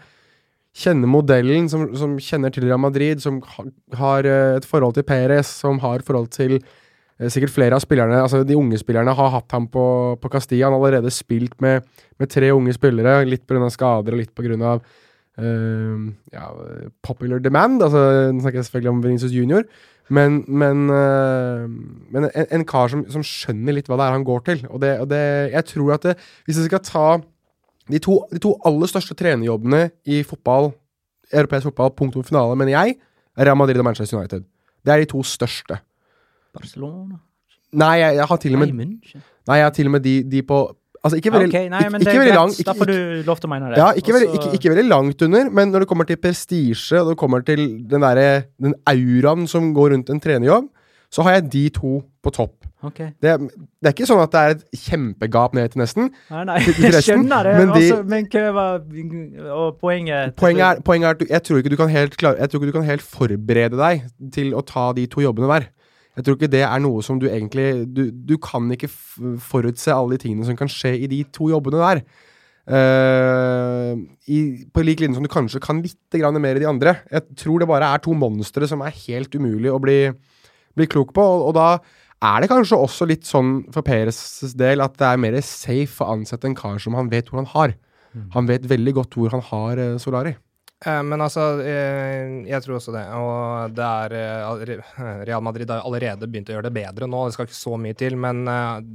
kjenner modellen, som, som kjenner til Real Madrid, som ha, har eh, et forhold til Perez, som har forhold til Sikkert flere av spillerne, altså de unge spillerne har hatt ham på, på Castilla. Han har allerede spilt med, med tre unge spillere, litt pga. skader og litt pga. Uh, ja, popular demand. Altså, Nå snakker jeg selvfølgelig om Venezia Junior. Men, men, uh, men en, en kar som, som skjønner litt hva det er han går til. Og det, og det, jeg tror at det, hvis jeg skal ta de to, de to aller største trenerjobbene i fotball, europeisk fotball, punktum finale, mener jeg, er Real Madrid og Manchester United. Det er de to største. Barcelona? Nei, jeg, jeg har til og med Nei, Nei, jeg har til og med de, de på Altså, ikke veldig, okay, nei, men ikke det er veldig greit. lang ikke, Da får du lov til å mene det. ja, ikke, veldig, ikke, ikke veldig langt under, men når det kommer til prestisje, og det kommer til den der, Den auraen som går rundt en trenerjobb, så har jeg de to på topp. Okay. Det, det er ikke sånn at det er et kjempegap ned til nesten. Nei, nei, Til- til [laughs] jeg skjønner det. men de- altså, men var Og poenget Poenget er, poenget er at du, jeg tror ikke du kan helt klare, Jeg tror ikke du kan helt forberede deg til å ta de to jobbene hver. Jeg tror ikke det er noe som du egentlig Du, du kan ikke forutse alle de tingene som kan skje i de to jobbene der. Uh, i, på lik linje som du kanskje kan litt mer i de andre. Jeg tror det bare er to monstre som er helt umulig å bli, bli klok på. Og, og da er det kanskje også litt sånn for Peres del at det er mer safe å ansette en kar som han vet hvor han har. Han vet veldig godt hvor han har uh, Solari. Eh, Men altså, eh, jeg tror også det. Og det er eh, [laughs] Real Madrid har allerede begynt å gjøre det bedre nå. Det skal ikke så mye til, men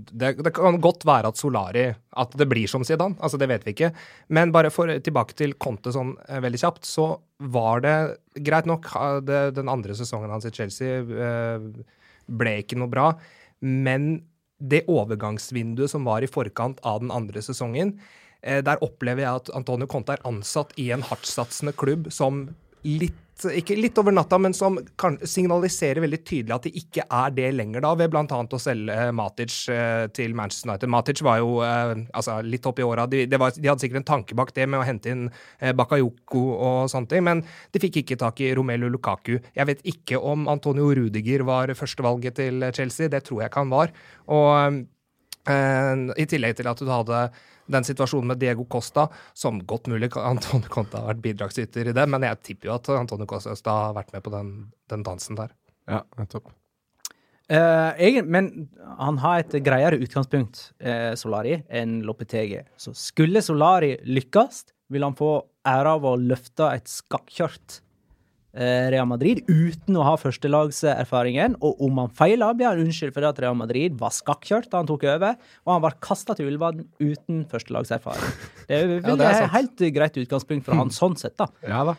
det, det kan godt være at Solari At det blir som Zidane. Altså, det vet vi ikke. Men bare for, tilbake til Conte sånn veldig kjapt, så var det greit nok det, Den andre sesongen hans i Chelsea ble ikke noe bra, men det overgangsvinduet som var i forkant av den andre sesongen, Der opplever jeg at Antonio Conte er ansatt i en hardtsatsende klubb som litt ikke litt over natta, men som kan signaliserer veldig tydelig at det ikke er det lenger, da, ved bl.a. å selge Matic eh, til Manchester United. Matic var jo eh, altså, litt opp i åra. De, de hadde sikkert en tanke bak det med å hente inn eh, Bakayoko og sånne ting, men de fikk ikke tak i Romelu Lukaku. Jeg vet ikke om Antonio Rudiger var førstevalget til Chelsea. Det tror jeg ikke han var. Og Eh, I tillegg til at du hadde den situasjonen med Diego Costa, som godt mulig [laughs] Antonio Conte har vært bidragsyter i det, men jeg tipper jo at Antonio Costa har vært med på den, den dansen der. Ja, nettopp. Uh, egen, men han har et greiere utgangspunkt, uh, Solari, enn Lopetegi. Så skulle Solari lykkes, vil han få ære av å løfte et skakkjørt eh, Real Madrid uten å ha førstelagserfaringen. Og om han feila, blir han unnskyldt for at Real Madrid var skakkjørt da han tok over, og han var kasta til Ullevål uten førstelagserfaring. Det er, [laughs] Ja, det er et helt greit utgangspunkt for han sånn sett, da. Ja da.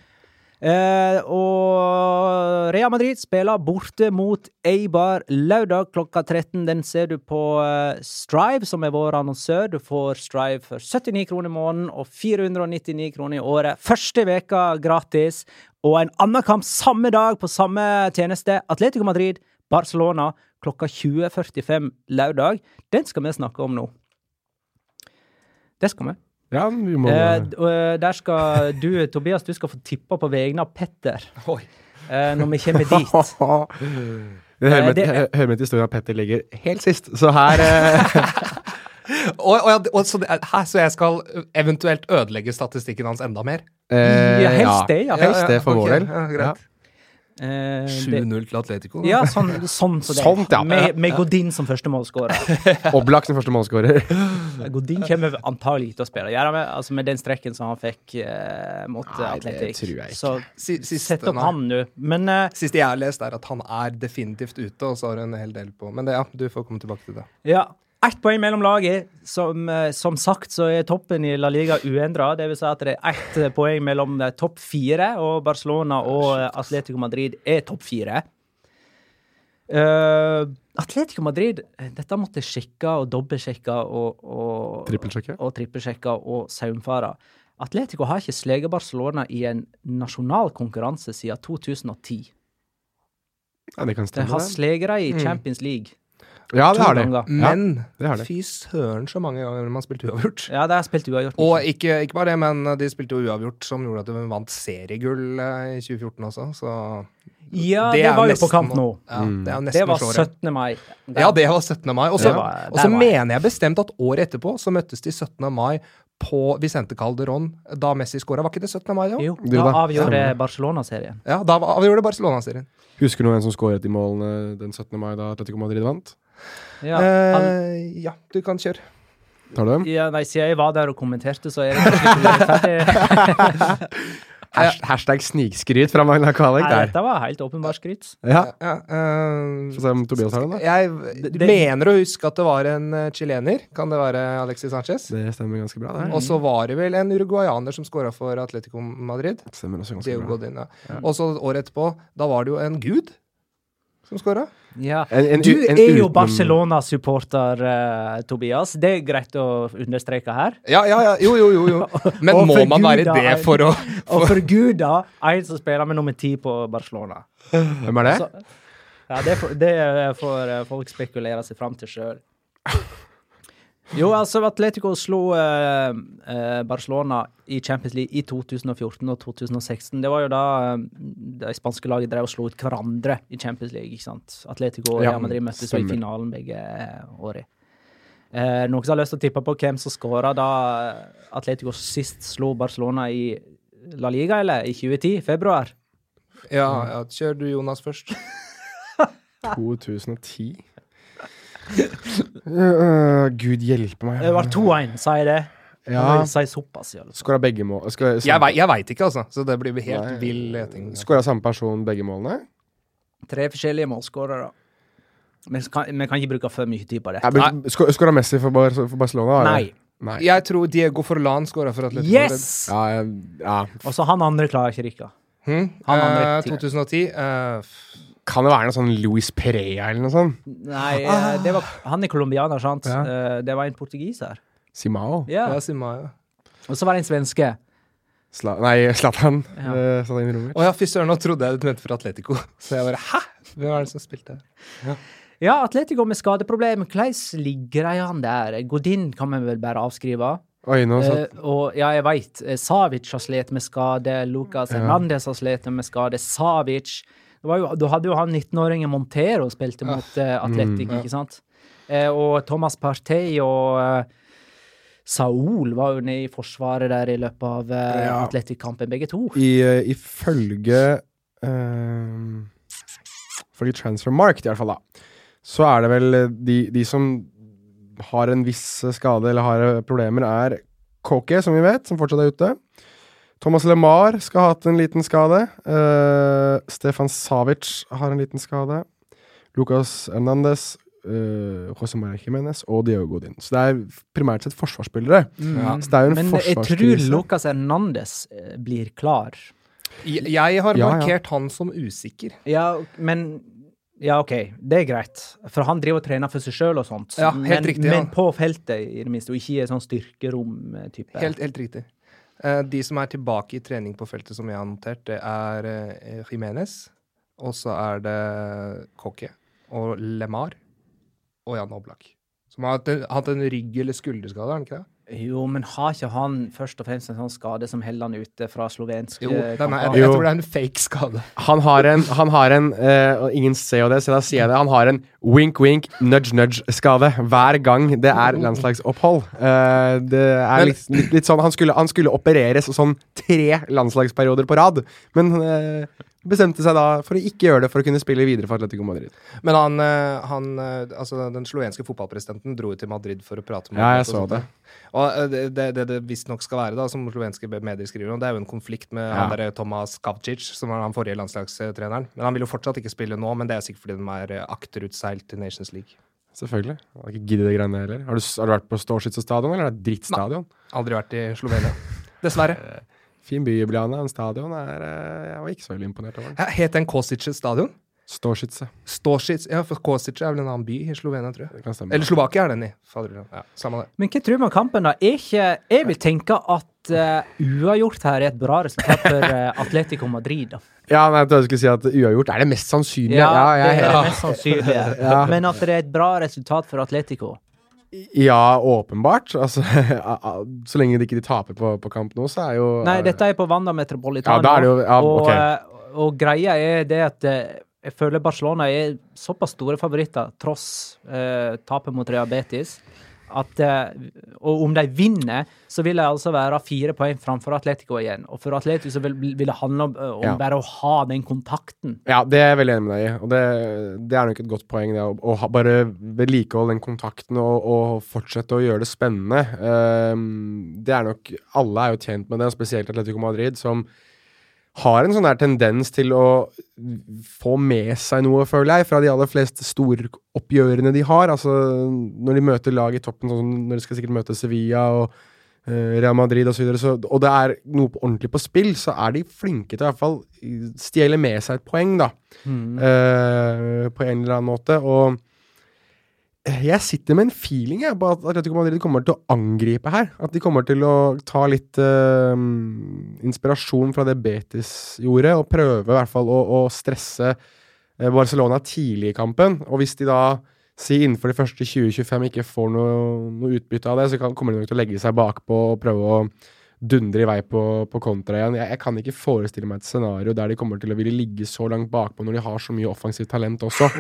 Eh, og Real Madrid spiller borte mot Eibar lørdag klokka 13. Den ser du på eh, Strive, som er vår annonsør. Du får Strive for 79 kroner i måneden og 499 kroner i året. Første veka gratis. Og en annen kamp samme dag på samme tjeneste. Atletico Madrid, Barcelona klokka 20.45 lørdag. Den skal vi snakke om nå. Det skal vi. Ja, vi må Eh, eh, der skal [laughs] du, Tobias, du skal få tippa på vegne av Petter eh, når vi kommer dit. [laughs] Eh, det- hører med til historien at Petter ligger helt sist, så her eh, [laughs] Og, og, og så, hæ, så jeg skal eventuelt ødelegge statistikken hans enda mer? eh, Ja, helst det, ja. Helst det for vår del. Ja, greit. Eh, 7-0 til Atletico. da. ja, sånn, sånn så det. Sånt, ja. Med, med Godin som første målskårer. [laughs] Oblak som første målskårer. [laughs] Godin kommer antagelig til å spille. Gjør han med, altså med den strekken som han fikk eh, mot Nei, Atletic. tror jeg ikke. Så siste- sett opp han nå. Men eh, Siste jeg har lest, er at han er definitivt ute, og så har du en hel del på. Men det, ja, du får komme tilbake til det. ja. Ett poeng mellom laget. Som, eh, som sagt så er toppen i La Liga uendra. Det vil si at det er ett poeng mellom eh, topp fire, og Barcelona og eh, Atletico Madrid er topp fire. Uh, Atletico Madrid Dette måtte jeg sjekke og dobbeltsjekke og, og Trippelsjekke. og trippelsjekke og saumfare. Atletico har ikke sleget Barcelona i en nasjonal konkurranse siden 2010. Ja, det kan De stemme. har det. sleget dem i Mm. Champions League. Ja, det har de. Men Ja, det har de. fy søren så mange ganger man spilte uavgjort. Ja, det har spilt uavgjort. Og ikke, ikke bare det, men de spilte jo uavgjort, som gjorde at de vant seriegull eh, i 2014 også, så ja, det det, er var jo nesten på kamp nå. Ja, Mm. det er Det var å slå det. 17. mai. Ja, det var 17. mai. Og så mener jeg bestemt at året etterpå så møttes de 17. mai på Vicente Calderón da Messi skåra. Var ikke det 17. mai, da? Jo, Jo da da, avgjorde. Barcelona-serien. Ja, da avgjorde Barcelona-serien. Husker du noen som skåret i målene den 17. mai da Atletico Madrid vant? Ja, han, Eh, ja, du kan kjøre. Tar du dem? ja, nei, siden jeg var der og kommenterte, så er det. [laughs] Hasht- Hashtag snikskryt fra Magna Nei, der. dette var helt åpenbart skryt. Ja. Ja, eh, Få se om Tobias har den, da. jeg Det- mener å huske at det var en eh, chilener. Kan det være Alexis Sanchez? Det stemmer ganske bra, det. Og så var det vel en uruguayaner som scora for Atletico Madrid. Det stemmer også ganske Diego bra. Godin, ja. Og så året etterpå, da var det jo en gud som skåra. Ja. En- en Du en er jo Barcelona-supporter, uh, Tobias. Det er greit å understreke her. Ja, ja, ja. Jo, jo, jo. jo. [laughs] Men må man være det for å [laughs] Og for Guda, da, en som spiller med nummer ti på Barcelona. Hvem er det? Så, ja, det, får, det får eh, folk spekulere seg fram til sjøl. Jo, altså, Atletico slo eh, eh, Barcelona i Champions League i 2014 og 2016. Det var jo da eh, det spanske laget drev og slo ut hverandre i Champions League. ikke sant? Atletico og Ja, Real Madrid møttes jo i finalen begge året. årene. Eh, noen som har lyst til å tippe på hvem som skåra da Atletico sist slo Barcelona i La Liga, eller? I 2010? Februar? Ja, ja kjør du, Jonas, først. [laughs] 2010? Øh, Gud hjelpe meg. Det var 2-1, sa jeg det? Ja. Såpass. Skåra begge mål Skåra Jeg, vei- jeg veit ikke, altså. Så det blir helt Nei. vill leting. Skåra samme person begge målene? Tre forskjellige målskårere. Vi kan, vi kan ikke bruke for mye tid på det. Skåra Messi for, Bar for Barcelona? eller? Nei. Nei. Jeg tror Diego Forlan skåra for Atletico. Yes! Ja, ja. Og så han andre klarer ikke rikka. Hmm? Han andre Eh, tidligere. 2010 eh, f- Kan det være noe sånn Luis Perea eller noe sånt? Nei, eh, det var, han er colombianer, sant? Ja. Eh, Det var en portugiser. Simao? Ja. Ja, Simao. ja. Og så var det en svenske. Sla nei, Zlatan. Ja. Eh, Å ja, fy søren, nå trodde jeg du mente for Atletico. [laughs] Så jeg bare hæ? Hvem er det som spilte? Ja, Atletico med skadeproblem. Hvordan ligger de an der? Godin kan vi vel bare avskrive. Oi, nå satt Uh, og ja, jeg veit. Savic har slitt med skade. Lucas Ja. Hernandez har slitt med skade. Savic jo, Du hadde jo han 19-åringen Montero spilte mot uh, Atletic, Mm. ikke sant? Eh, og Thomas Partey og uh, Saul var jo nede i forsvaret der i løpet av uh, Ja. Atletic-kampen, begge to. I, uh, Ifølge Ifølge Transfermarkt, i hvert fall, da, så er det vel de, de som har en viss skade eller har problemer, er Koke, som vi vet, som fortsatt er ute. Thomas LeMar skal ha hatt en liten skade. Uh, Stefan Savic har en liten skade. Lucas Hernandez, uh, José Maria Jiménez og Diego Godin. Så det er primært sett forsvarsspillere. Ja. Så det er jo en Men jeg tror. Lucas Hernandez eh, blir klar. Jeg, jeg har Ja, ja. markert han som usikker. Ja, men Ja, OK, det er greit. For han driver og trener for seg sjøl og sånt. Ja, helt men, riktig, ja. men på feltet, i det minste, og ikke i et sånn styrkerom-type. Helt, helt riktig. Eh, de som er tilbake i trening på feltet, som jeg har notert, det er uh, Jimenez. Og så er det Kokke og Lemar og Jan Oblak. Som har hatt en, hatt en rygg- eller skulderskade, har han ikke det? Jo, men har ikke han først og fremst en sånn skade som holder han ute fra slovensk Jo, er, jeg, jeg tror det er en fake skade. Han har en, han har en uh, og ingen ser jo det, så da sier jeg det. Han har en wink-wink, nudge-nudge-skade hver gang det er landslagsopphold. Uh, det er Men- litt, litt, litt sånn Han skulle, han skulle opereres sånn tre landslagsperioder på rad, men eh, bestemte seg da for å ikke gjøre det for å kunne spille videre for Atletico Madrid. Men han, eh, han eh, altså den slovenske fotballpresidenten dro jo til Madrid for å prate med Ja, jeg så det. Og eh, det det, det, det visstnok skal være, da, som slovenske medier skriver om, det er jo en konflikt med Ja. han der Tomas Kavcic, som var den forrige landslagstreneren. Men han vil jo fortsatt ikke spille nå, men det er sikkert fordi de er akterutseilt til Nations League. Selvfølgelig. Jeg har ikke giddet det greiene heller. Har du, har du vært på Storchitz-stadion, eller er det drittstadion? Nei, Aldri vært i Slovenia. Dessverre. Fin by, Ljubljana. En stadion er eh, Jeg var ikke så veldig imponert over den. Ja, Het den Kosice stadion? Storsice. Storsice, ja, for Kosice er vel en annen by i Slovenia, tror jeg. Det kan stemme. Eller Slovakia er den i. Fader, ja, samme det. Men hva tror du om kampen, da? Er ikke, jeg vil tenke at uh, uavgjort her er et bra resultat for uh, Atletico Madrid. da. Ja, men jeg trodde du skulle si at uavgjort er det mest sannsynlige. Ja, Ja, jeg, det er det mest sannsynlige. Ja. Men at det er et bra resultat for Atletico. Ja, åpenbart. Altså, [laughs] så lenge de ikke taper på, på kamp nå, så er jo Nei, dette er på Wanda Metropolitano. Ja, jo- ja, og, ok. eh, og greia er det at eh, jeg føler Barcelona er såpass store favoritter, tross eh, tapet mot Real Betis, at eh, Og om de vinner, så vil de altså være fire poeng framfor Atletico igjen. Og for Atletico så vil, vil det handle om, eh, om Ja. bare å ha den kontakten. Ja, det er jeg veldig enig med deg i. Og det, det er nok et godt poeng, det. Å, å ha, bare vedlikeholde den kontakten og, og fortsette å gjøre det spennende. Um, det er nok Alle er jo tjent med det, spesielt Atletico Madrid, som har en sånn der tendens til å få med seg noe, føler jeg, fra de aller fleste storoppgjørene de har. Altså når de møter lag i toppen, sånn som når de skal sikkert møte Sevilla og uh, Real Madrid osv., så, videre, så, og det er noe ordentlig på spill, så er de flinke til i hvert fall stjele med seg et poeng, da. Eh, på en eller annen måte. Og jeg sitter med en feeling jeg, på at Atletico Madrid kommer til å angripe her. At de kommer til å ta litt uh, inspirasjon fra det Betis gjorde, og prøve i hvert fall å, å stresse eh, Barcelona tidlig i kampen. Og hvis de da si innenfor de første 20-25 ikke får noe, noe utbytte av det, så kan, kommer de nok til å legge seg bakpå og prøve å dundre i vei på, på kontra igjen. Jeg, jeg kan ikke forestille meg et scenario der de kommer til å ville ligge så langt bakpå når de har så mye offensivt talent også.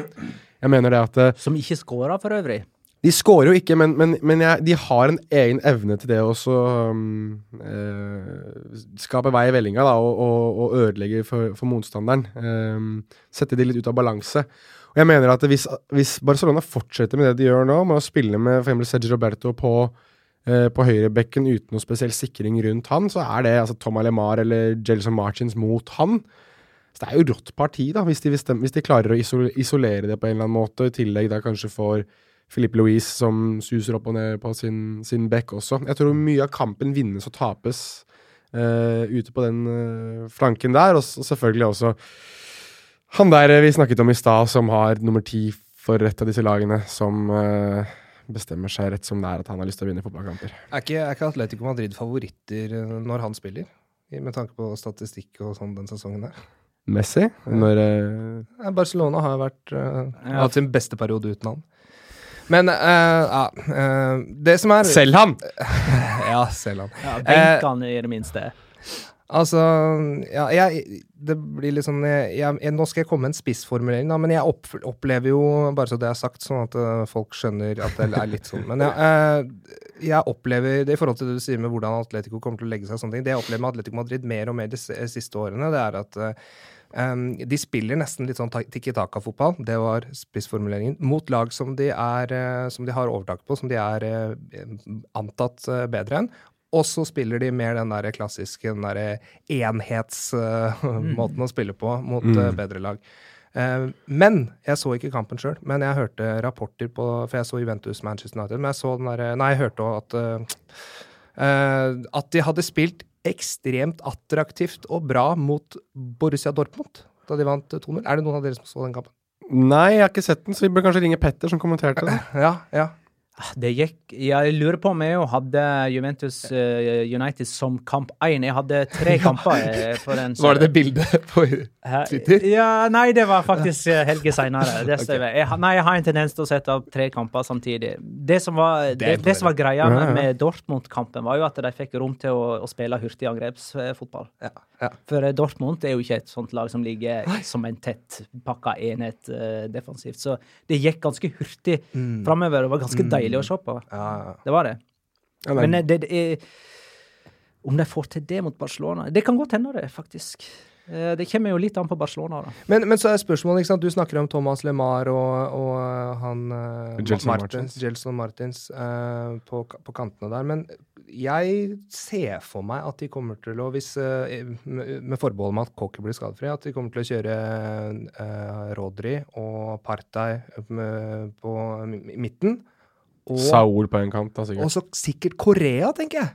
Jeg mener det at eh, Som ikke scora, for øvrig. de skårer jo ikke, men, men, men jeg, de har en egen evne til det å også, um, eh, skape vei i vellinga da, og, og, og ødelegge for, for motstanderen. Um, sette de litt ut av balanse. Og jeg mener at hvis, hvis Barcelona fortsetter med det de gjør nå, med å spille med for eksempel Sergio Roberto på, på høyrebekken uten noe spesiell sikring rundt han, så er det altså Tom Alemar eller Jelson Martins mot han. Så det er jo rått parti, da, hvis de, bestem- hvis de klarer å isol isolere det på en eller annen måte. I tillegg da kanskje får Philippe Louise som suser opp og ned på sin, sin bekk også. Jeg tror mye av kampen vinnes og tapes uh, ute på den uh, flanken der, og og selvfølgelig også han der vi snakket om i stad, som har nummer ti for et av disse lagene, som eh, bestemmer seg rett som det er at han har lyst til å vinne fotballkamper. Er ikke, er ikke Atletico Madrid favoritter eh, når han spiller? Med tanke på statistikk og sånn den sesongen der. Messi, når eh, Ja, Barcelona har vært uh, Ja. hatt sin beste periode uten han. Men eh, ja uh, Det som er Selv han! [laughs] Ja, selv han. Ja, Benkene, i det minste. Altså, ja, jeg, det blir litt sånn jeg, jeg, Nå skal jeg komme med en spissformulering, da, men jeg opp, opplever jo, bare så det er sagt, sånn at eh, folk skjønner at det er litt sånn Men eh, jeg opplever det i forhold til det du sier med hvordan Atletico kommer til å legge seg og sånne ting, det jeg opplever med Atletico Madrid mer og mer de siste årene, det er at eh, Um, de spiller nesten litt sånn tikki taka-fotball, det var spissformuleringen, mot lag som de, er, eh, som de har overtak på, som de er eh, antatt eh, bedre enn. Og så spiller de mer den der klassiske den der enhetsmåten å spille på mot mm. bedre lag. Eh, men jeg så ikke kampen sjøl, men jeg hørte rapporter på For jeg så Juventus Manchester United, men jeg så den der, Nei, jeg hørte òg at eh, eh, At de hadde spilt ekstremt attraktivt og bra mot Borussia Dortmund da de vant 2-0. Er det noen av dere som så den kampen? Nei, jeg har ikke sett den, så vi bør kanskje ringe Petter, som kommenterte den. [laughs] Ja, ja. Det gikk Jeg lurer på om jeg hadde Juventus uh, United som kamp én. Jeg hadde tre [laughs] kamper. eh, for en [laughs] Var det det bildet på Twitter? Ja, nei, det var faktisk eh, [laughs] helge seinere. okay. Jeg, nei, jeg har en tendens til å sette opp tre kamper samtidig. Det som var, det, det, som var greia med, med Dortmund-kampen, var jo at de fikk rom til å, å spille hurtigangrepsfotball. Ja, ja. For eh, Dortmund er jo ikke et sånt lag som ligger som en tett pakka enhet uh, defensivt. Så det gikk ganske hurtig Mm. framover. Det var ganske deilig å se på. Ja, ja. Det var det. Ja, men, Men eh, det, det er Om de får til det mot Barcelona Det kan godt hende, det, faktisk. Eh, Det kommer jo litt an på Barcelona, da. Men, men så er spørsmålet, ikke sant? du snakker om Thomas LeMar og, og han uh, Gelson Martins, Gelson Martins uh, på, på kantene der. Men jeg ser for meg at de kommer til å, hvis, uh, med, forbehold om at Cocker blir skadefri, at de kommer til å kjøre uh, Rodri og Partey på midten. Og, Saul på en kant, da, og så sikkert Korea, tenker jeg.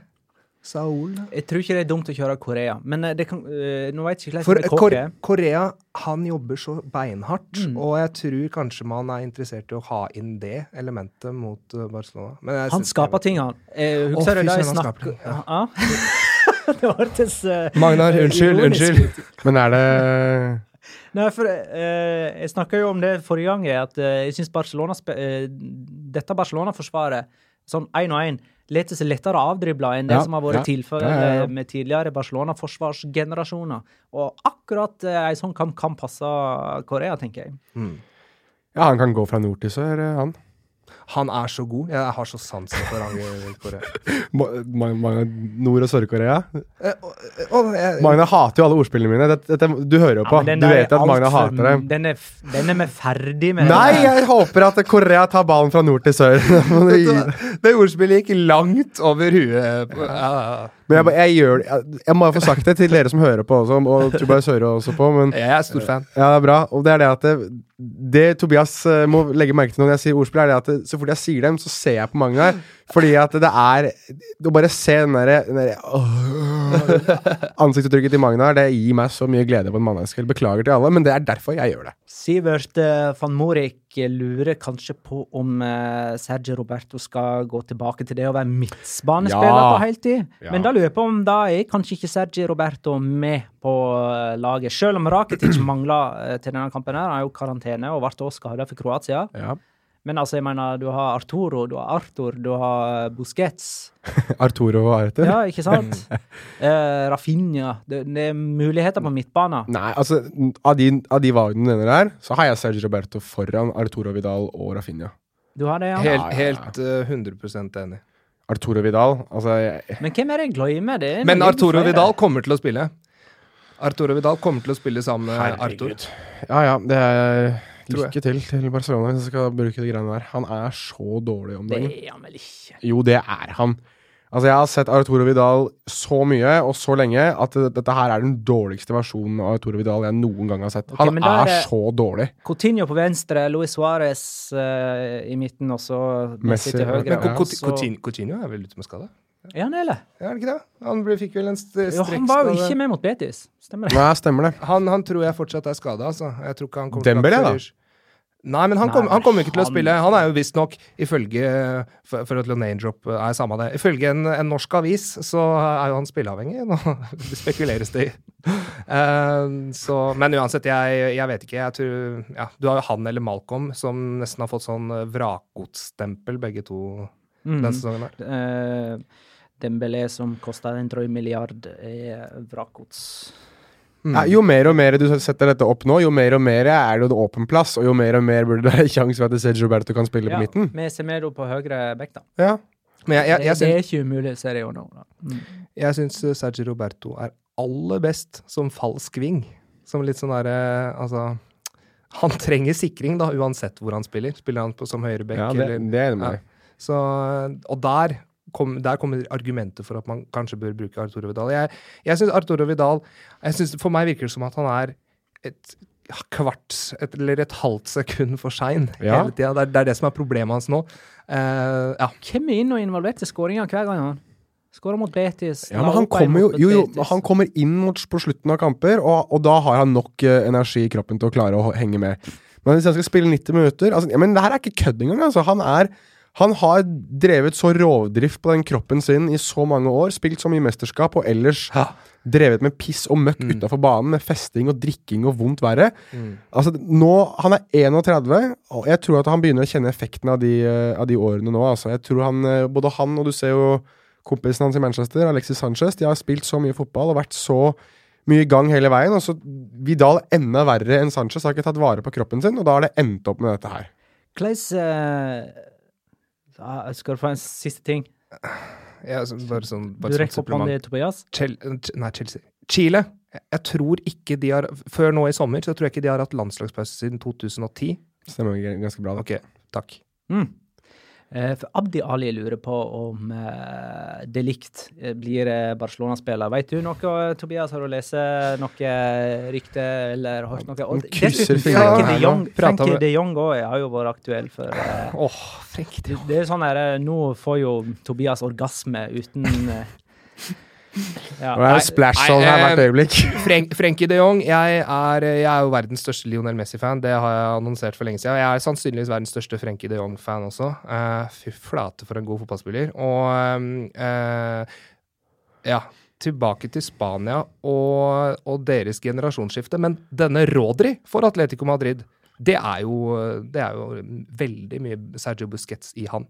Saul. Jeg tror ikke det er dumt å kjøre Korea, men eh, det kan, eh, nå vet jeg ikke For hvordan det Kor er. Korea, han jobber så beinhardt, Mm. og jeg tror kanskje man er interessert i å ha inn det elementet mot Barcelona. Men jeg Han skaper ting, han. Eh, Husker du da jeg snakka ja. [laughs] [laughs] Det hørtes uh, Magnar, unnskyld, ironisk unnskyld. Men er det [laughs] Nei, for eh, jeg snakka jo om det forrige gang, at eh, jeg syns Barcelona eh, Dette Barcelona-forsvaret, sånn én og én, leter seg lettere avdribla enn det Ja, som har vært ja. tilfellet Ja, ja, ja. med tidligere Barcelona-forsvarsgenerasjoner. Og akkurat eh, ei sånn kamp kan passe Korea, tenker jeg. Mm. Ja, han kan gå fra nord til sør, eh, han. Han er så god. Jeg har så sansen for han i Korea. Nord- og Sør-Korea. Eh, og jeg- Magna hater jo alle ordspillene mine. Dette, dette, du hører jo på. Ja, du vet at Magna hater dem. Den er, den er vi ferdig med. Nei, jeg håper at Korea tar ballen fra nord til sør. [laughs] Det ordspillet gikk langt over huet. Ja, ja, ja. Men jeg, bare- jeg gjør jeg, jeg må få sagt det til dere som hører på også, og [laughs] Tobias hører også på, men Jeg er stor fan. ja, det er bra. Og det er det at det, det Tobias eh, må legge merke til når jeg sier ordspill, er det at det, så fort jeg sier dem, så ser jeg på Magnar. Fordi at det er Å bare se den derre åh, Ansiktsuttrykket til Magnar, det gir meg så mye glede på en mandagskveld. Beklager til alle, men det er derfor jeg gjør det. Sivert eh, van Morik lurer kanskje på om eh, Sergio Roberto skal gå tilbake til det å være midtbanespiller Ja. på heltid. Ja. Men da lurer jeg på om da er kanskje ikke Sergio Roberto med på eh, laget. Selv om Rakitic [clears throat] mangler eh, til denne kampen, her, han er jo karantene og ble også skada for Kroatia. Ja. Men altså, jeg mener, du har Arturo, du har Arthur, du har Busquets. [laughs] Arturo og Arthur. Ja, ikke sant? [laughs] eh, Rafinha. Det, det er muligheter på midtbanen. Nei, altså, av de, av de valgene du nevner der, så har jeg Sergio Roberto foran Arturo Vidal og Rafinha. Du har det, ja. Helt, helt uh, 100 enig. Arturo Vidal, altså jeg, Men hvem er det jeg glemmer? Det er Men Arturo flere. Vidal kommer til å spille. Arturo Vidal kommer til å spille sammen med Arthur. Ja ja, det er Lykke til til Barcelona hvis jeg skal bruke de greiene der. Han er så dårlig om Det er han vel ikke. Jo, det er han. Altså, jeg har sett Arturo Vidal så mye og så lenge at dette her er den dårligste versjonen av Arturo Vidal jeg noen gang har sett. Okay, Han er er så dårlig. Coutinho på venstre, Luis Suárez uh, i midten, og så Messi til høyre. Men Coutinho, Coutinho er vel ute med skade? Er han eller? Ja, er det ikke det? Han fikk vel en st Jo, han var jo ikke med mot Betis. Stemmer det? Nei, stemmer det. Han, han tror jeg fortsatt er skada, altså. Jeg tror ikke han kommer Dembélé, til å da? Nei, men han, kommer kom, han kommer ikke til å spille. Han er jo visstnok, ifølge For, for at name-drop er samme det. Ifølge en, en norsk avis så er jo han spilleavhengig. Nå [laughs] spekuleres det i. Uh, så, men uansett, jeg, jeg vet ikke. Jeg tror ja, Du har jo han eller Malcolm som nesten har fått sånn eh, vrakgodsstempel, begge to, Mm. denne sesongen. her. Uh, Dembélé som kosta en drøy milliard, er vrakgods. Mm. Ja, jo mer og mer du setter dette opp nå, jo mer og mer er det en åpen plass, og jo mer og mer burde det være [laughs] sjanse for at Sergio Roberto kan spille Ja, på midten. med Semedo på høyre bekk, da. Ja. Men jeg, jeg, det, jeg, det er ikke umulig, ser jeg jo nå. Mm. jeg syns eh, Sergio Roberto er aller best som falsk ving. Som litt sånn derre Altså Han trenger sikring, da, uansett hvor han spiller. Spiller han på, som høyreback ja, det, eller det er det med Ja. Så, og der, kom, der kommer argumentet for at man kanskje bør bruke Arturo Vidal. Jeg, jeg syns Arturo Vidal jeg synes, For meg virker det som at han er et kvart et, eller et halvt sekund for sein Ja. hele tida. Det, det er det som er problemet hans nå. Uh, ja. Hvem er inn og involvert i skåringa hver gang? han? Skårer mot Betis. Ja, men han kommer jo, jo, jo Betis. han kommer inn mot, på slutten av kamper, og, og da har han nok uh, energi i kroppen til å klare å henge med. Men hvis han skal spille 90 minutter altså, ja, Men det her er ikke kødd engang. Altså. Han, er, Han har drevet så rovdrift på den kroppen sin i så mange år, spilt så mye mesterskap og ellers drevet med piss og møkk Mm. utafor banen, med festing og drikking og vondt verre. Mm. Altså, nå, Han er 31, og jeg tror at han begynner å kjenne effekten av de, eh, av de årene nå. Altså. Jeg tror han, eh, Både han og du ser jo kompisen hans i Manchester, Alexis Sanchez, de har spilt så mye fotball og vært så mye i gang hele veien. Og så Vidal enda verre enn Sanchez har ikke tatt vare på kroppen sin, og da har det endt opp med dette her. Hvordan eh, Skal du få en siste ting? Ja, så bare sånn, bare Du rekker opp hånda, Tobias. Chel nei, Chelsea. Chile. Jeg- Jeg tror ikke de har Før nå i sommer så tror jeg ikke de har hatt landslagspause siden 2010. Stemmer ganske bra. da. Ok, takk. Mm. Eh, for Abdi Ali lurer på om uh, De Licht eh, blir eh, Barcelona-spiller. Vet du noe, Tobias? Har du lest noe rykte eller hørt noe? Og dessuten, Frenkie de. Jong, Frenkie de Jong også har jo vært aktuell for eh, Åh, de Jong. det er sånn her, eh, Nå får jo Tobias orgasme uten eh, ja. Det er splash nei, her eh, hvert øyeblikk. [laughs] Frenk, Frenkie de Jong, jeg er, jeg er jo verdens største Lionel Messi-fan. Det har jeg annonsert for lenge siden. Jeg er sannsynligvis verdens største Frenkie de Jong-fan også. Uh, fy flate for en god fotballspiller. Og uh, ja, tilbake til Spania og, og deres generasjonsskifte. Men denne Rodri for Atletico Madrid, det er jo, det er jo veldig mye Sergio Busquets i han.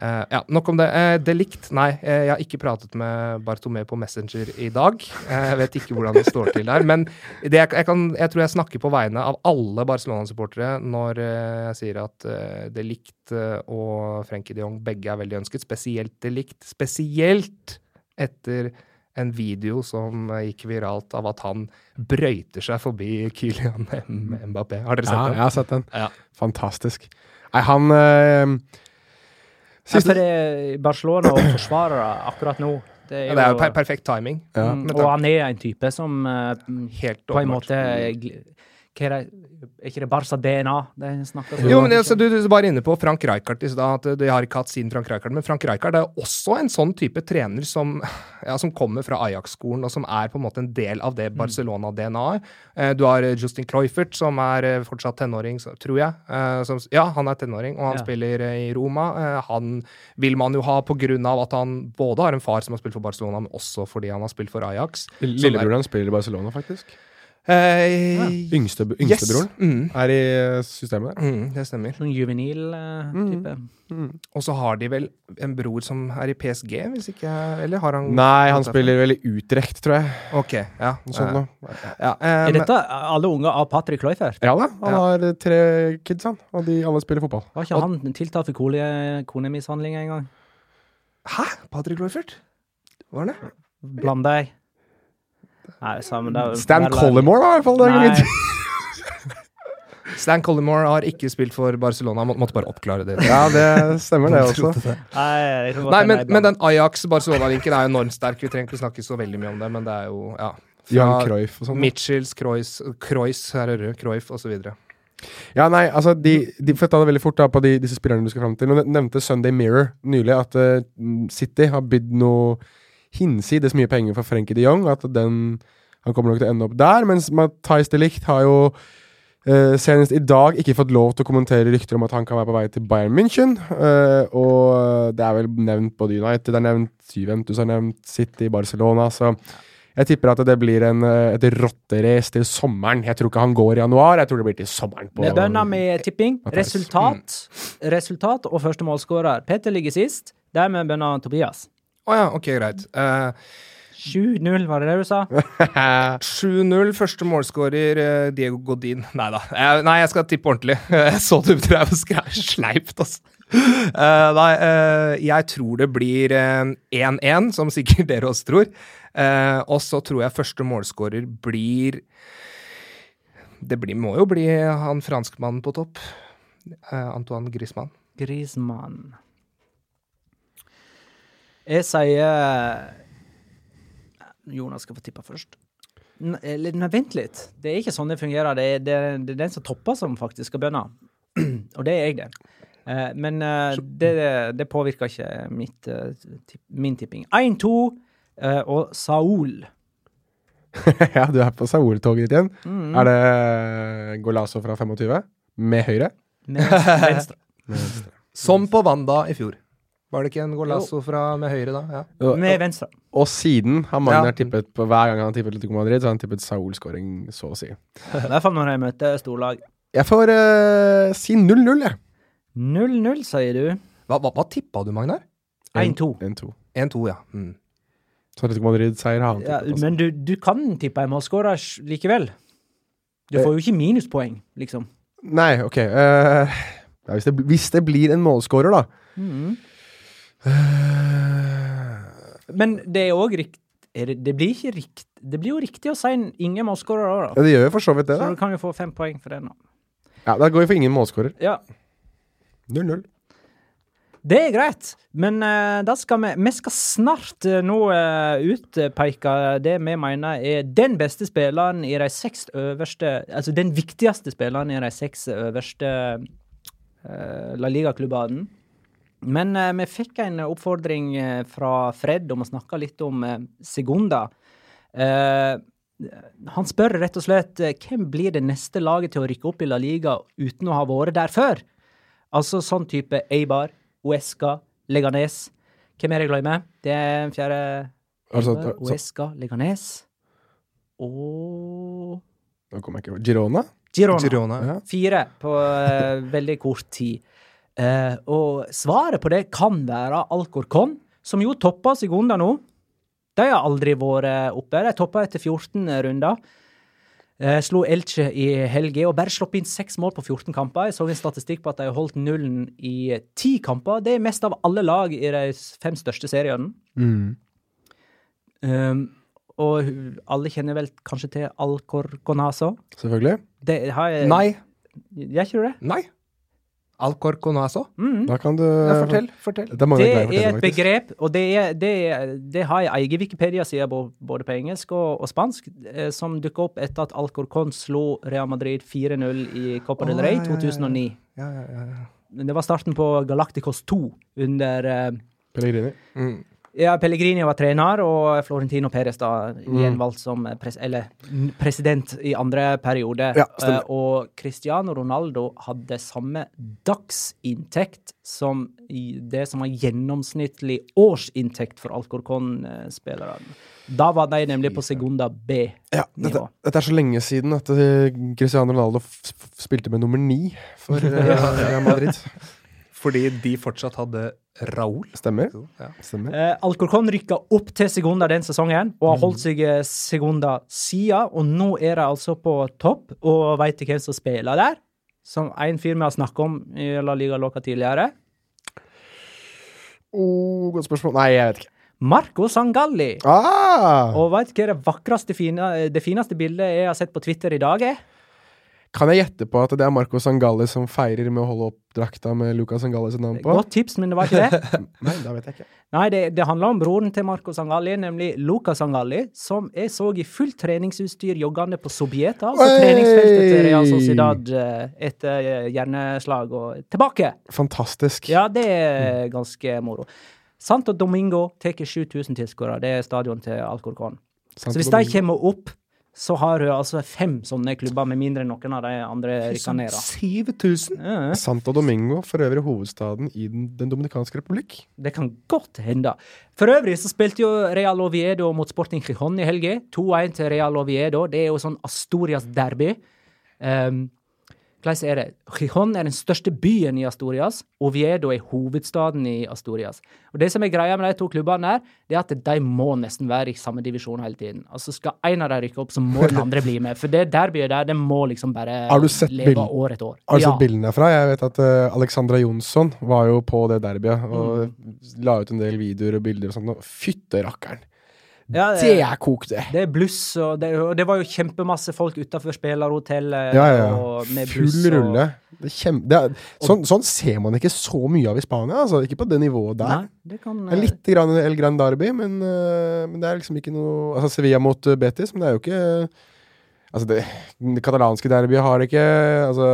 Eh, ja, Nok om det. Uh, Delikt, nei. Uh, jeg har ikke pratet med Bartomeu på Messenger i dag. Eh, jeg vet ikke hvordan det står til der. Men det jeg, jeg, kan, jeg tror jeg snakker på vegne av alle Barcelona-supportere når eh, jeg sier at uh, Delikt eh, og Frenkie de Jong begge er veldig ønsket. Spesielt Delikt. Spesielt etter en video som eh, gikk viralt av at han brøyter seg forbi Kylian Mbappé. Har dere sett Ja, den? jeg har sett den. Ja. Fantastisk. Nei, han Ja, Siste for det er Barcelona og forsvarere akkurat nå. Det er Ja, jo, det er jo per perfekt timing. Ja. Mm, og han er en type som uh, Helt på en måte Hva er det Er ikke det Barca-DNA om? Jo, men det, altså, du, du var inne på Frank Rijkaard i stad, at de har ikke hatt siden Frank Rijkaard. Men Frank Rijkaard er også en sånn type trener som, ja, som kommer fra Ajax-skolen, og som er på en måte en del av det Barcelona-DNA-et. Eh, du har eh, Justin Cloyfert, som er eh, fortsatt tenåring, så, tror jeg. Eh, som, ja, han er tenåring, og han Ja. spiller i Roma. Han vil man jo ha på grunn av at han både har en far som har spilt for Barcelona, men også fordi han har spilt for Ajax. Lillebroren hans spiller i Barcelona, faktisk. Eh, Yngste, yes. yngstebroren Mm, er i eh, systemet der. mm, det stemmer. Sånn juvenil Mm. type. Og så har de vel en bror som er i PSG, hvis ikke Eller har han Nei, han spiller vel i Utrecht, tror jeg. Ok, ja. Sånn sånt noe. ja eh, Er dette alle unger av Patrick Kloifert? Ja da, han Ja. har tre kids, han. Og de alle spiller fotball. Var ikke han tiltalt for kone- konemishandling en gang? Hæ? Patrick Royfert? Var han det? Blanda jeg? Nei, sammen, det er- Stan vel- Collymore, da, i hvert fall. Det er Nei. [laughs] Stan Collymore har ikke spilt for Barcelona. Må, måtte bare oppklare det. Ja, det stemmer, det også. [laughs] nei, Nei, men, men den Ajax-Barcelona-linken er enormt sterk. Vi trenger ikke snakke så veldig mye om det, men det er jo ja. Jan Cruyff og sånn. Mitchells, Cruyff, Cruyff, her hører du, Cruyff osv. Ja, nei, altså, de, de får ta det veldig fort da på de, disse spillerne du skal fram til. Nå nevnte Sunday Mirror nylig at uh, City har bydd noe hinsides mye penger for Frenkie de Jong. At den Han kommer nok til å ende opp der. Mens Mathais de Licht har jo eh, senest i dag ikke fått lov til å kommentere rykter om at han kan være på vei til Bayern München. Eh, og det er vel nevnt både United er nevnt, Juventus er nevnt, City, Barcelona. Så jeg tipper at det blir en, eh, et rotterace til sommeren. Jeg tror ikke han går i januar, jeg tror det blir til sommeren. på- Vi bønner med tipping. Mathias. Resultat Resultat og første målskårer. Peter ligger sist. Dermed bønner Tobias. Å ja, ok, greit. Uh, 7-0, var det det du sa? 7-0. Første målskårer eh, Diego Godin. Nei da. Jeg, nei, jeg skal tippe ordentlig. [laughs] Jeg så du drev og sleipt, altså. Uh, nei, uh, jeg tror det blir eh, 1-1, som sikkert dere også tror. Eh, og så tror jeg første målskårer blir Det blir, må jo bli han franskmannen på topp. Eh, Antoine Griezmann. Griezmann. Jeg sier Jonas skal få tippe først. Eller, nei, vent litt. Det er ikke sånn det fungerer. Det er, det, er- det er den som topper, som faktisk skal bønne. [clears throat] Og det er jeg, det. Eh, men eh, det, det påvirker ikke mitt, eh, min tipping. 1-2 eh, og Saul. [laughs] ja, du er på Saul-toget ditt igjen. Mm. Er det Golazo fra 25? Med høyre? Med venstre. [laughs] Med venstre. Som på Wanda i fjor. Var det ikke en golasso fra, med høyre da? Ja. Og, Med venstre. og siden har Magnar Ja. tippet på hver gang han har tippet Letico Madrid, så har han tippet Saul-skåring, så å si. I hvert fall når jeg møter storlag. Jeg får uh, si 0-0, jeg. 0-0, sier du. Hva, hva, hva tippa du, Magnar? 1-2. 1-2. 1-2, ja. Mm. Så Atletico Madrid-seier har han tippet. Ja, men du, du kan tippe en målskårer likevel. Du får jo ikke minuspoeng, liksom. Nei, OK. Uh, ja, hvis, det, hvis det blir en målskårer, da Mhm. Eh, Men det er òg riktig det, det blir ikke rikt, Det blir jo riktig å si en- ingen målskårer òg, Ja, da. det gjør jo for så vidt det, da. Så du kan jo få fem poeng for det nå. Ja, Da går vi for ingen målskårer. Ja, 0-0. Det er greit, men uh, da skal vi Vi skal snart uh, nå uh, utpeke det vi mener er den beste spilleren i de seks øverste Altså den viktigste spilleren i de seks øverste uh, La Liga-klubbene. Men eh, vi fikk en oppfordring eh, fra Fred om å snakke litt om eh, Segunda. Eh, han spør rett og slett eh, hvem blir det neste laget til å rykke opp i La Liga uten å ha vært der før? Altså sånn type Eibar, Uesca, Leganes. Hvem er det jeg glemmer? Det er en fjerde Altså, Eibar, Uesca, Leganes og Nå kommer jeg ikke over. Girona? Girona. Girona. Ja. Fire på uh, veldig kort tid. Eh, og svaret på det kan være Alcorcon, som jo toppa Segunda nå. De har aldri vært oppe. De toppa etter 14 runder. Eh, slo Elche i helga og bare sluppet inn seks mål på 14 kamper. Jeg så en statistikk på at de har holdt nullen i ti kamper. Det er mest av alle lag i de fem største seriene. Mm. Um, og alle kjenner vel kanskje til Alcorconazo? Selvfølgelig. Det har jeg Nei. Gjør ikke du det? Nei. Alcorconazo? Mm. Da kan du Ja, fortell. fortell. Det er Det greier er et faktisk. begrep, og det, er, det, er, det har ei egen Wikipedia-side både på engelsk og, og spansk, eh, som dukka opp etter at Alcorcon slo Real Madrid 4-0 i Copa del Rey ja, ja, ja. 2009. Ja, ja, ja, ja. Det var starten på Galacticos 2 under eh, Pellegrini. Mm. Ja, Pellegrini var trener, og Florentino Perez da Mm. gjenvalgt som pres eller, president i andre periode. Ja. Eh, og Cristiano Ronaldo hadde samme dagsinntekt som i det som var gjennomsnittlig årsinntekt for Alcorcon-spillerne. Da var de nemlig på Segunda B-nivå. Ja, dette, dette er så lenge siden at eh, Cristiano Ronaldo f f spilte med nummer ni for [laughs] uh, Madrid. Fordi de fortsatt hadde Raúl. Stemmer. Ja. Stemmer. Eh, Alcorcon rykka opp til sekunder den sesongen og har holdt seg sekunder Segunda sida, og nå er de altså på topp. Og veit du hvem som spiller der? Som en fyr vi har snakka om i La Liga Loca tidligere. Oh, godt spørsmål. Nei, jeg vet ikke. Marco Sangalli. Ah! Og veit du hva det vakreste, fine, det fineste bildet jeg har sett på Twitter i dag er? Kan jeg gjette på at det er Marco Sangalli som feirer med å holde opp drakta med Lucas Sangalli sitt navn på? Godt tips, men det var ikke det. [laughs] Nei, da vet jeg ikke. Nei, det, det handler om broren til Marco Sangalli, nemlig Luca Sangalli, som jeg så i fullt treningsutstyr joggende på Sobieta, altså Oi! treningsfeltet til Real Sociedad eh, etter eh, hjerneslag og tilbake. Fantastisk. Ja, det er ganske moro. Santo Domingo tar 7000 tilskuere. Det er stadion til Alcorcon. Så hvis de kommer opp, så har hun altså fem sånne klubber, med mindre noen av de andre rykker ned. 7000? Ja, Santo Domingo, for øvrig hovedstaden i Den, den dominikanske republikk. Det kan godt hende. For øvrig så spilte jo Real Oviedo mot Sporting Gijon i helga. 2-1 til Real Oviedo. Det er jo sånn Astorias derby. Um, hvordan er det? Gijon er den største byen i Asturias. Oviedo er hovedstaden i Astorias. Og Det som er greia med de to klubbene, her, det er at de må nesten være i samme divisjon hele tiden. Altså Skal en av dem rykke opp, så må den andre bli med. For det derbyet der, det må liksom bare leve bilden? år etter år. Har du Ja. sett bildene fra? Jeg vet at uh, Alexandra Jonsson var jo på det derbyet og Mm. la ut en del videoer og bilder og sånt. og Fytte rakkeren! Ja, Det er kok, det! Det er bluss, og det, og det var jo kjempemasse folk utafor spillerhotellet. Ja, ja, og ja. med bluss Full og- rulle. Det er kjem, det er, sånn, sånn ser man ikke så mye av i Spania. Altså. Ikke på det nivået der. Nei, det kan Det er litt grann El Gran Derby, men, uh, men det er liksom ikke noe Altså Sevilla mot uh, Betis, men det er jo ikke Altså, det, det katalanske derbyet har det ikke. Altså,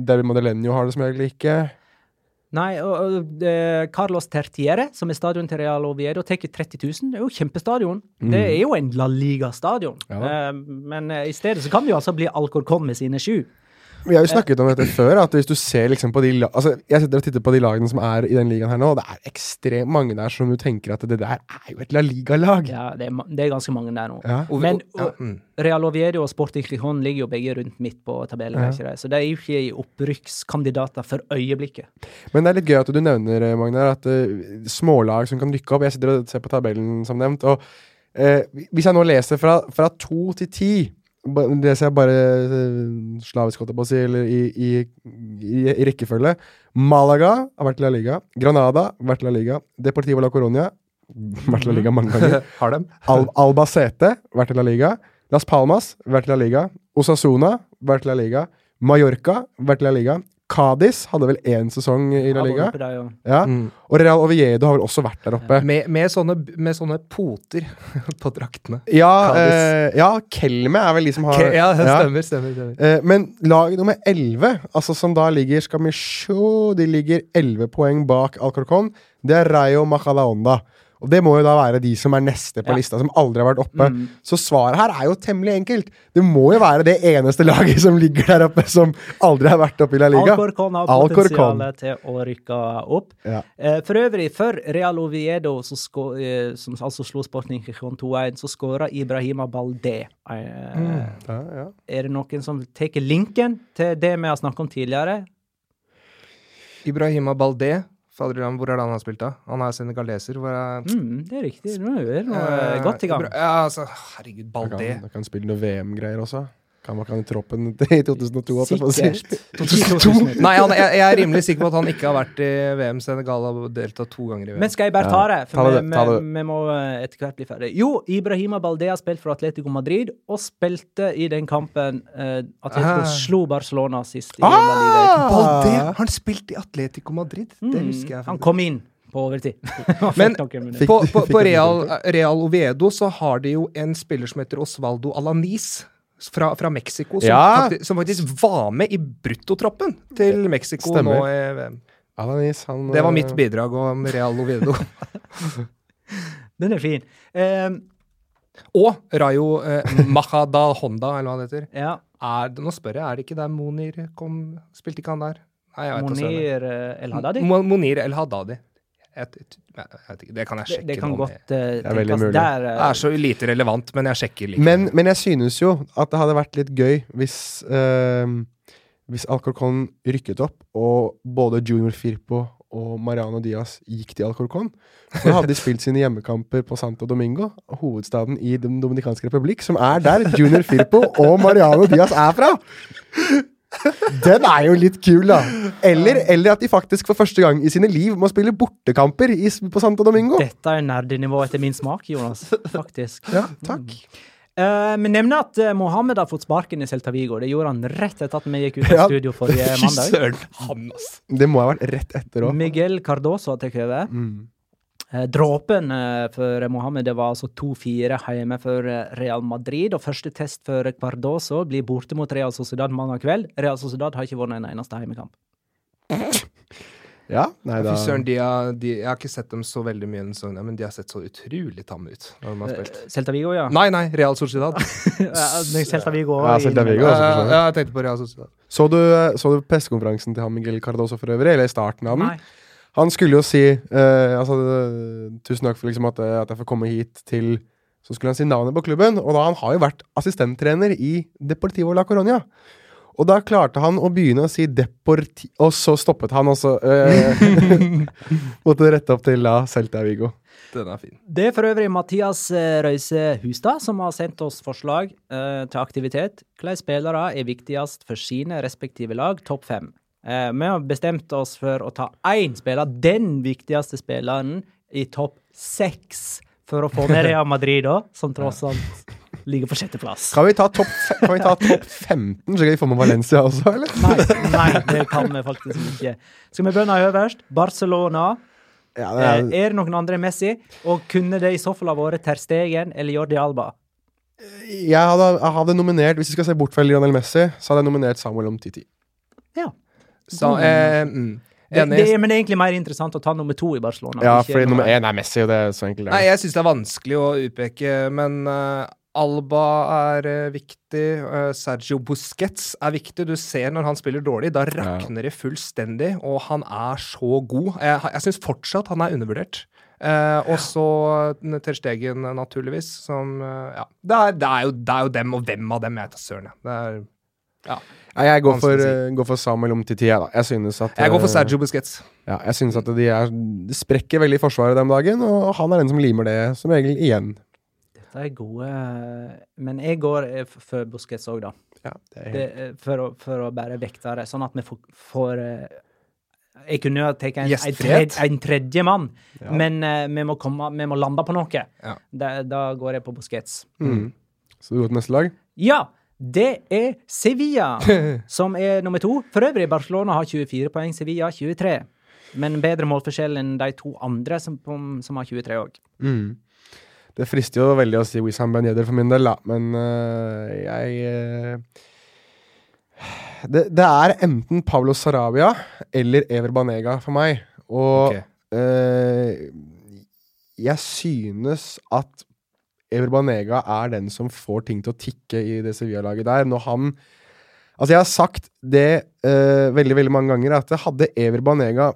Derby Madeleño har det som regel ikke. Nei, og, eh, Carlos Tertiere, som er stadion til Real Oviedo, tar 30 000. Det er jo kjempestadion. Det er jo en La Liga-stadion. Mm. Ja. Eh, men eh, i stedet så kan det jo altså bli Alcorcon med sine sju. Vi har jo snakket om dette før, at hvis du ser liksom på de Altså, Jeg sitter og titter på de lagene som er i den ligaen her nå, og det er ekstremt mange der som du tenker at det der er jo et La Liga-lag. Ja, det er, det er ganske mange der nå. Ja. Men ja, mm. Real Oviedo og Sporting Gijon ligger jo begge rundt midt på tabellen, ja. ikke det? så de er jo ikke i opprykkskandidater for øyeblikket. Men det er litt gøy at du nevner, eh, Magnar, at uh, smålag som kan rykke opp Jeg sitter og ser på tabellen, som nevnt. og uh, Hvis jeg nå leser fra, fra to til ti ba- ser jeg bare eh, slavisk, holdt jeg på å si, eller i, i, i, i rekkefølge. Malaga har vært i La Liga. Granada har vært i La Liga. Deportivo la Coronia [laughs] vært i La Liga mange ganger. [laughs] Har dem? [laughs] Al Albacete, vært i La Liga. Las Palmas, vært i La Liga. Osasuna, vært i La Liga. Mallorca, vært i La Liga. Cádiz hadde vel én sesong i La Liga. der, ja. Ja. Mm. Og Real Oviedo har vel også vært der oppe. Med, med, sånne, med sånne poter [laughs] på draktene. Ja, eh, ja Kelme er vel de som har ja, det ja. stemmer, stemmer, stemmer. Eh, men lag nummer 11, altså som da ligger Skal vi sjå De ligger 11 poeng bak Alcorcon. Det er Rayo Majadahonda. Og det må jo da være de som er neste på Ja. lista, som aldri har vært oppe. Mm. Så svaret her er jo temmelig enkelt. Det må jo være det eneste laget som ligger der oppe, som aldri har vært oppe i La Liga. Alcorcon har Al potensial til å rykke opp. Ja. Eh, for øvrig, for Real Oviedo, så sko, eh, som altså slo Sporting Kikon 2-1, så skåra Ibrahima Balde. Eh, Ja, ja. Er det noen som tar linken til det vi har snakket om tidligere? Ibrahima Balde. Faderland, hvor er det han har spilt, da? Han er senegaleser. Hvor er Mm, det er riktig. Nå er vi eh, Eh, godt i gang. Ja, altså, herregud, Jeg Balde. kan, kan spille noe VM-greier også. Kan man kan i troppen i 2002. Sikkert. jeg si. Sikkert. [laughs] Nei, han, jeg, jeg er rimelig sikker på at han ikke har vært i VM. Senegal har deltatt to ganger i VM. Men skal jeg bare ta det? For ta vi, det, ta det. vi, vi må eh, etter hvert bli ferdig. Jo, Ibrahima Baldea spilte for Atletico Madrid, og spilte i den kampen eh, Atletico Ah. slo Barcelona sist. i Ah! La Liga. Balde! Har han spilte i Atletico Madrid? Det Mm, husker jeg. Han kom inn på overtid. [laughs] Men-. På, på, på Real, tilbake? Real Oviedo så har de jo en spiller som heter Osvaldo Alanis. Fra, fra Mexico, som, Ja. faktisk, som faktisk var med i bruttotroppen til Mexico Stemmer. nå i VM. Alanis, han Det var eh, mitt bidrag om Real Oviedo. [laughs] Den er fin. Eh, Og Rayo eh, Mahada Honda, eller hva det heter. ja, Er, nå spør jeg, er det ikke der Monir kom Spilte ikke han der? Nei, jeg vet. Monir eh, El Hadadi? Monir El Haddadi. Det kan jeg sjekke det kan nå. godt uh, er veldig mulig. Der, Det eh, er så lite relevant, men jeg sjekker likevel. Men, men jeg synes jo at det hadde vært litt gøy hvis uh, Hvis Alcorcon rykket opp, og både Junior Firpo og Mariano Diaz gikk til Alcorcon. Så hadde de spilt sine hjemmekamper på Santo Domingo, hovedstaden i Den dominikanske republikk, som er der Junior Firpo og Mariano Diaz er fra! Den er jo litt kul, da. Eller, eller at de faktisk for første gang i sine liv må spille bortekamper i, på Santo Domingo. Dette er nerdenivå etter min smak, Jonas. Faktisk. Ja, takk. Eh, Vi nevner at eh, Mohammed har fått sparken i Celta Vigo. Det gjorde han rett etter at vi gikk ut av Ja. studio forrige [laughs] mandag. Det må ha vært rett etter òg. Miguel Cardoso har tatt over. Mm. Eh, Dråpen eh, for Mohammed det var altså 2-4 hjemme for eh, Real Madrid. Og første test for Cardoso blir borte mot Real Sociedad mandag kveld. Real Sociedad har ikke vunnet en eneste hjemmekamp. Ja, nei da søren, de har, de, jeg har ikke sett dem så veldig mye sesongen, men de har sett så utrolig tamme ut når de har spilt. Celta Vigo, ja. Nei, nei, Real Sociedad. Celta [laughs] Vigo Ja, Celta. Vigo. Ja, også, ja, jeg tenkte på Real Sociedad. Så du, så du pressekonferansen til han Miguel Cardoso for øvrig, eller starten av den? Nei. Han skulle jo si eh, altså, Tusen takk for liksom at, at jeg får komme hit til Så skulle han si navnet på klubben, og da han har jo vært assistenttrener i Deportivo la Coronia. Og da klarte han å begynne å si Deporti... Og så stoppet han, også. eh, [laughs] måtte rette opp til La Celta Vigo. Den er fin. Det er for øvrig Mathias eh, Røise Hustad som har sendt oss forslag eh, til aktivitet. Hvilke spillere er viktigst for sine respektive lag? Topp fem. Eh, vi har bestemt oss for å ta én spiller, den viktigste spilleren, i topp seks. For å få med [laughs] Real Madrid, da, som tross alt ligger på sjetteplass. Kan vi ta topp fe- kan vi ta topp 15, så kan vi få med Valencia også, eller? Nei, nei, det kan vi faktisk ikke. Skal vi begynne øverst? Barcelona. Ja, Eh, det er, er det noen andre Messi? Og kunne det i så fall ha vært Ter Stegen eller Jordi Alba? jeg, hadde, jeg hadde nominert, hvis vi skal se bort fra Lionel Messi, så hadde jeg nominert Samuel Omtiti. Ja. Så, eh, mm, Det, det, men det er egentlig mer interessant å ta nummer to i Barcelona. Ja, ikke fordi nummer én. er Messi, og det er så enkelt. Nei, jeg syns det er vanskelig å utpeke, men uh, Alba er uh, viktig. Uh, Sergio Busquets er viktig. Du ser når han spiller dårlig, da rakner det fullstendig, og han er så god. Jeg, jeg syns fortsatt han er undervurdert. Eh, og så Ter Stegen, naturligvis, som Ja. Det er, det, er jo, det er jo dem, og hvem av dem jeg tar søren, jeg. Det er Ja. Nei, jeg går for, si. eh, går for Samuel Omtiti, jeg, da. Jeg synes at Jeg går for eh, Sergio Busquets. Ja, jeg synes at de, er, de sprekker veldig i forsvaret den dagen, og han er den som limer det som regel igjen. Dette er gode Men jeg går eh, for Busquets òg, da. Ja, det Det, for, å, for å bare vekte det, sånn at vi får, får Jeg kunne jo tatt en, en, tredje, en tredje mann, Ja. men uh, vi, må komme, vi må lande på noe. Ja. Da, da går jeg på Busquets. mm. Så du går til neste lag? Ja! Det er Sevilla [laughs] som er nummer to. For øvrig, Barcelona har 24 poeng, Sevilla 23. Men bedre målforskjell enn de to andre som, som har 23 òg. Mm. Det frister jo veldig å si Wissam Ben Yedder for min del, da, men uh, jeg uh, det, det er enten Pablo Sarabia eller Ever Banega for meg. Og okay. uh, jeg synes at Ever Banega er den som får ting til å tikke i det Sevilla-laget der. Når han Altså, jeg har sagt det uh, veldig, veldig mange ganger, at hadde Ever Banega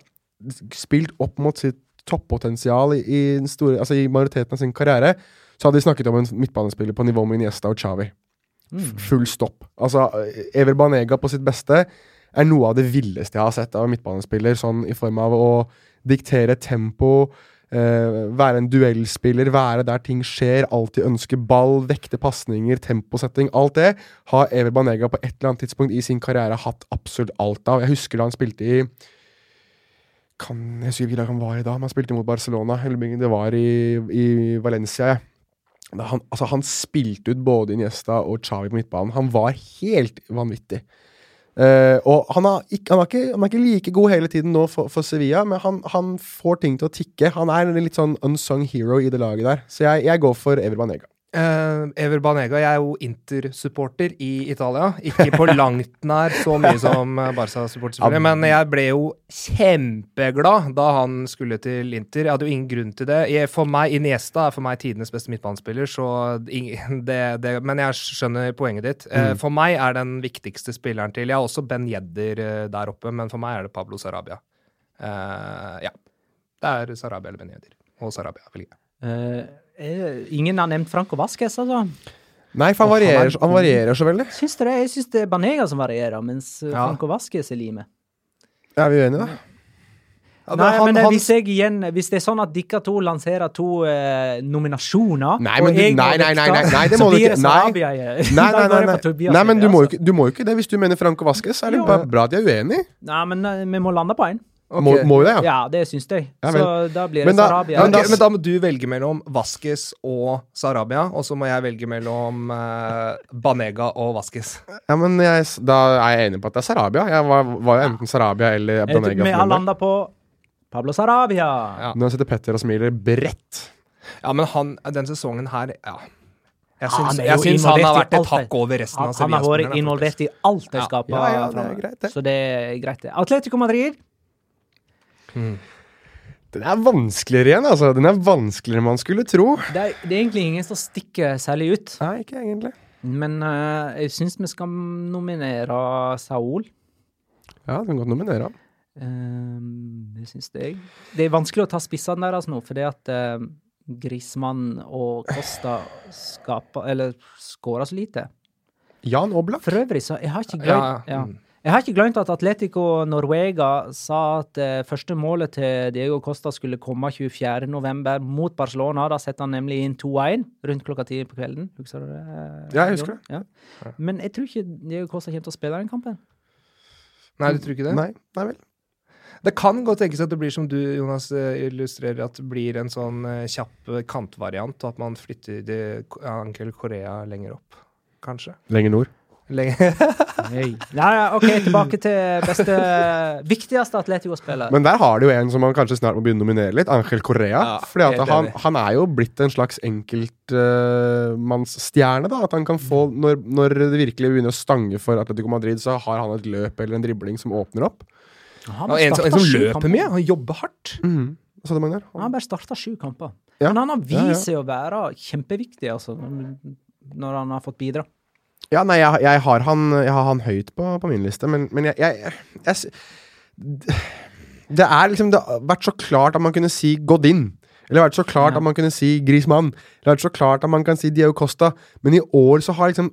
spilt opp mot sitt toppotensial i, i, store, altså i majoriteten av sin karriere, så hadde vi snakket om en midtbanespiller på nivå med Iniesta og Xavi. Mm. Full stopp. Altså, Ever Banega på sitt beste er noe av det villeste jeg har sett av en midtbanespiller, sånn i form av å diktere tempo, eh, være en duellspiller, være der ting skjer, alltid ønske ball, vekte pasninger, temposetting, alt det har Ever Banega på et eller annet tidspunkt i sin karriere hatt absolutt alt av. Jeg husker da han spilte i kan, Jeg husker ikke hvilket han var i da, men han spilte mot Barcelona. Eller det var i, i Valencia. Han, altså, han spilte ut både Iniesta og Xavi på midtbanen. Han var helt vanvittig. Eh, og han, er, ikke, han, er ikke, han er ikke like god hele tiden nå for, for Sevilla, men han, han får ting til å tikke. Han er en litt sånn unsung hero i det laget der. Så jeg, jeg går for Ever Banega. Eh, Ever Banega, jeg er jo Inter-supporter i Italia. Ikke på [laughs] langt nær så mye som eh, Barca-supporter, selvfølgelig, men jeg ble jo kjempeglad da han skulle til Inter. Jeg hadde jo ingen grunn til det. Jeg, for meg, Iniesta er for meg tidenes beste midtbanespiller, så [laughs] det, det, men jeg skjønner poenget ditt. Uh, For meg er den viktigste spilleren til Jeg har også Ben Jedder der oppe, men for meg er det Pablo Sarabia. Eh, ja. Det er Sarabia eller Ben Jedder. Og Sarabia velger jeg. Eh, ingen har nevnt Franco Vasques, altså. Nei, for han er varierer, han varierer så veldig. Syns du det? Jeg syns det er Banega som varierer, mens eh, Ja. Franco Vasques er limet. Er vi uenige, da? Ja, Nei, han- men han- hvis jeg igjen Hvis det er sånn at dere to lanserer to eh, nominasjoner Nei, men du- jeg nei, nei, nei, nei, nei, det må du ikke. Nei. Nei, [laughs] nei, nei, men du må, jo altså. ikke, det. Hvis du mener Franco Vasques, er det Jo. bra at de er uenige. Nei, men eh, vi må lande på én. Må, må jo det, ja. Ja, det syns jeg. Ja, så da blir det Men da- Sarabia. Men da- men da må du velge mellom Vasques og Sarabia, og så må jeg velge mellom eh, Banega og Vasques. Ja, men jeg, Da er jeg enig på at det er Sarabia. Jeg var, var jo enten Sarabia eller Banega. Vi har landa på Pablo Sarabia. Ja. Nå sitter Petter og smiler bredt. Ja, men han, den sesongen her, ja. Jeg syns, han jeg syns han har vært et alt hakk over resten Han, av han har vært involvert i alt de Ja. skaper. Ja, ja, det er greit, det. Så det er greit, det. Atletico Madrid. Den er vanskeligere igjen, altså. Den er vanskeligere enn man skulle tro. Det er, det er egentlig ingen som stikker særlig ut. Nei, ikke egentlig. Men uh, jeg syns vi skal nominere Saul. Ja, du kan godt nominere han. Uh, det syns jeg. Det er vanskelig å ta spissene deres nå, fordi at uh, Grismann og Costa skaper Eller skårer så lite. Jan Oblak. For øvrig, så jeg har ikke Ja, ja. Jeg har ikke glemt at Atletico Norvega sa at eh, første målet til Diego Costa skulle komme 24.11. mot Barcelona. Da setter han nemlig inn 2-1 rundt klokka ti på kvelden. Husker du det? Ja, jeg husker det. Ja. Men jeg tror ikke Diego Costa kommer til å spille den kampen. Nei, du tror ikke det? Nei, nei vel. Det kan godt tenkes at det blir som du, Jonas, eh, illustrerer, at det blir en sånn eh, kjapp eh, kantvariant, og at man flytter Ankel Korea lenger opp. Kanskje. Lenger nord. Lenger. Nei. Ja, ja, OK, tilbake til beste Viktigste Atletico-spiller. Men der har de jo en som man kanskje snart må begynne å nominere litt. Angel Correa. Ja, fordi at han, han er jo blitt en slags enkeltmannsstjerne. Uh, At han kan få når, når det virkelig begynner å stange for Atletico Madrid, så har han et løp eller en dribling som åpner opp. Han Og en, som- en som løper mye. Han jobber hardt. Mm Han har bare starta sju kamper. Ja. Men han har Ja, ja. vist seg å være kjempeviktig, altså. når han har fått bidra. Ja, nei, jeg, jeg, har, han, jeg har han høyt på, på min liste, men, men jeg, jeg, Det er liksom Det har vært så klart at man kunne si Godin. Eller vært så klart Ja. at man kunne si Grismann. Eller vært så klart at man kan si Diego Costa. Men i år så har liksom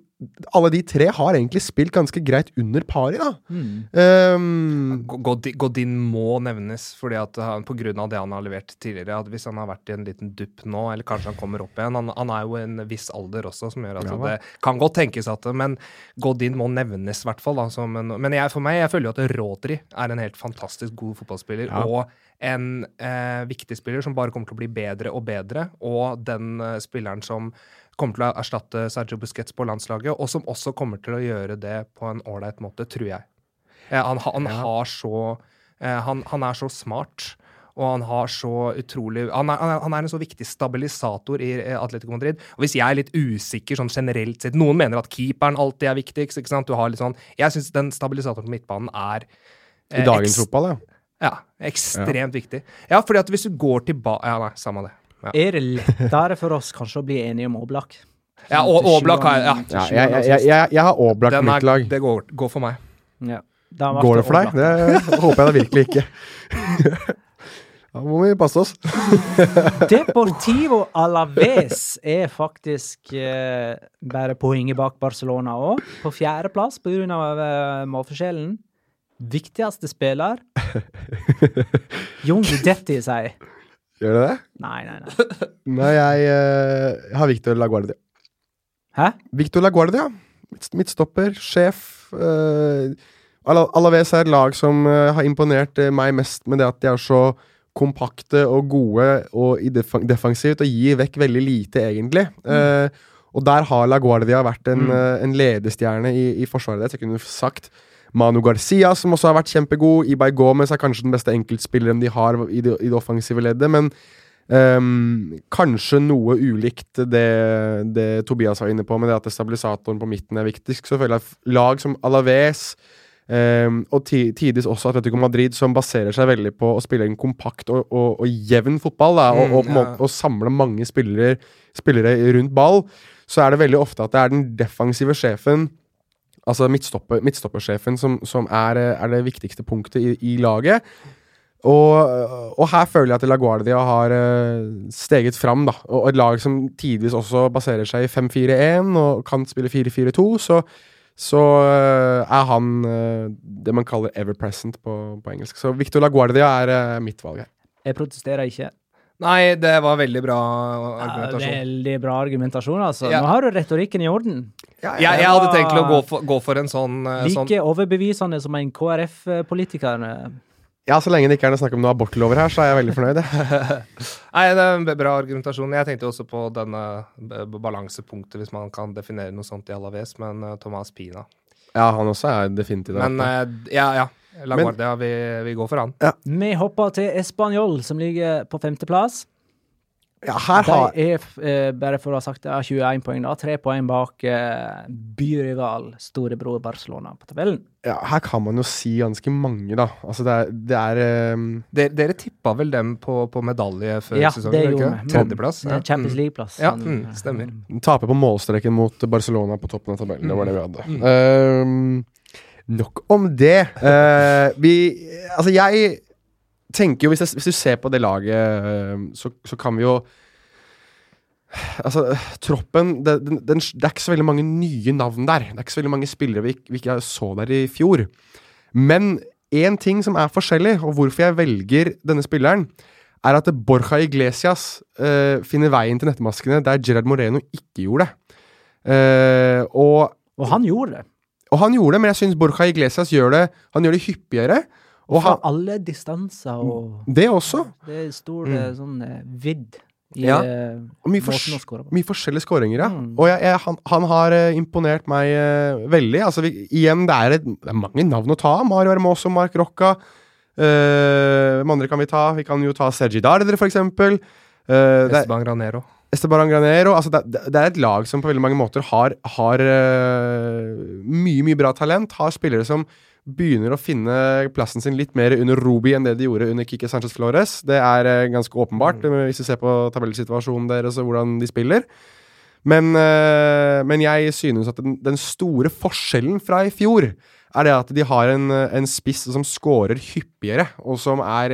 Alle de tre har egentlig spilt ganske greit under pari, da. Mm. Um, Godin, Godin må nevnes, fordi at han, på grunn av det han har levert tidligere. At hvis han har vært i en liten dupp nå, eller kanskje han kommer opp igjen Han, han er jo i en viss alder også, som gjør at Ja, det kan godt tenkes at Men Godin må nevnes, i hvert fall. Da, en, men jeg, for meg, jeg føler jo at Rodri er en helt fantastisk god fotballspiller. Ja. Og en eh, viktig spiller som bare kommer til å bli bedre og bedre. Og den eh, spilleren som kommer til å erstatte Sergio Busquets på landslaget, og som også kommer til å gjøre det på en ålreit måte, tror jeg. Eh, han, han Ja. har så eh, han, han er så smart. Og han har så utrolig Han er, han er, en så viktig stabilisator i eh, Atletico Madrid. Og hvis jeg er litt usikker sånn generelt sett Noen mener at keeperen alltid er viktigst. ikke sant? Du har litt sånn Jeg syns den stabilisatoren på midtbanen er I eh, dagens fotball, ja. Ja, ekstremt viktig. Ja, fordi at hvis du går tilbake Ja, nei, samme det. Ja, Er det lettere for oss kanskje å bli enige om Oblak? ja og Oblak har ja. ja jeg, jeg, jeg, jeg, jeg har Oblak på mitt lag. det går, går for meg. Ja. Det Går det for deg? Det håper jeg da virkelig ikke. [laughs] Da må vi passe oss. [laughs] Deportivo Alaves er faktisk eh, bare poenget bak Barcelona òg. På fjerdeplass pga. Uh, målforskjellen. Viktigste spiller [laughs] Jon Guidetti sier. jeg. Gjør det det? Nei, nei, nei. Nei, jeg, uh, har Victor Laguardia. Hæ? Victor Laguardia. Midt- Midtstopper, sjef. Uh, Alaves er et lag som uh, har imponert meg mest med det at de er så kompakte og gode og defensivt og gir vekk veldig lite, egentlig. Eh, og der har Laguardia vært en, Mm. en ledestjerne i, i forsvaret Det kunne sagt Manu Garcia, som også har vært kjempegod. Ibai Gomez er kanskje den beste enkeltspilleren de har i det, i det offensive leddet. Men um, kanskje noe ulikt det, det Tobias var inne på, med det at stabilisatoren på midten er viktigst. Så føler jeg lag som Alaves um, og ti, tidvis også Atletico Madrid, som baserer seg veldig på å spille en kompakt og, og, og jevn fotball, da, og, Mm, og, måte- og samle mange spillere, spillere rundt ball, så er det veldig ofte at det er den defensive sjefen Altså midtstopper, midtstoppersjefen som, som er, eh, er det viktigste punktet i, i laget. Og, og her føler jeg at LaGuardia har eh, steget fram, da. Og et lag som tidvis også baserer seg i 5-4-1 og kan spille 4-4-2, så, så eh, er han det man kaller ever present på, på engelsk. Så Victor LaGuardia er eh, mitt valg her. Jeg protesterer ikke. Nei, det var veldig bra Ja, argumentasjon. veldig bra argumentasjon, altså. Ja. Nå har du retorikken i orden. Jeg, jeg hadde tenkt å gå for, gå for en sånn, Like sånn Like overbevisende som en KrF-politiker. Ja, så lenge det ikke er noe snakk om noe abortlover her, så er jeg veldig fornøyd. [laughs] Nei, det er en bra argumentasjon. Jeg tenkte også på denne balansepunktet, hvis man kan definere noe sånt i Alaves, men eh, Thomas Pina. Ja, han også er definitivt der. Men ja, ja. La Men- Guardia, vi, vi går for han. Vi hopper til Español, som ligger på femteplass. Ja, her har De er, eh, bare for å ha sagt det, er 21 poeng, da. Tre poeng bak eh, byrival storebror Barcelona på tabellen. ja, Her kan man jo si ganske mange, da. Altså, det er, det er um... Dere, dere tippa vel dem på, på medalje før Ja, sesongen? det gjorde vi. Tredjeplass? Ja, Champions Mm. League-plass. Ja, Sånn, mm, stemmer. Taper på målstreken mot Barcelona på toppen av tabellen. Det var det vi hadde. Mm. Ehm, nok om det. Uh, vi Altså, jeg tenker jo Hvis, jeg, hvis du ser på det laget, eh, så, så kan vi jo Altså, troppen det, den, den, det er ikke så veldig mange nye navn der. Det er ikke så veldig mange spillere vi, vi ikke så der i fjor. Men én ting som er forskjellig, og hvorfor jeg velger denne spilleren, er at Borja Iglesias uh, finner veien til nettmaskene der Gerard Moreno ikke gjorde det. Uh, og, Og han gjorde det. Og han gjorde det, men jeg syns Borja Iglesias gjør det Han gjør det hyppigere. Og Fra han, alle distanser og det også. Det er stor Mm. eh, sånn eh, vidd i Ja. eh, Og mye, fors mye forskjellige skåringer, ja. Mm. Og jeg, jeg, han, han har imponert meg uh, veldig. Altså, vi, igjen, det er, et, det er mange navn å ta av. Mario Hermoso, Mark Rocca. Uh, Hvem andre kan vi ta? Vi kan jo ta Sergi Darder, for eksempel. Uh, Esteban Granero. Esteban Granero. Altså det, det er et lag som på veldig mange måter har, har uh, mye, mye bra talent. Har spillere som begynner å finne plassen sin litt mer under Rubi enn det de gjorde under Kike Sanchez Flores. Det er uh, ganske åpenbart, eh, hvis du ser på tabellsituasjonen deres og hvordan de spiller. Men, uh, men jeg synes at den, den store forskjellen fra i fjor er det at de har en, en spiss som scorer hyppigere, og som er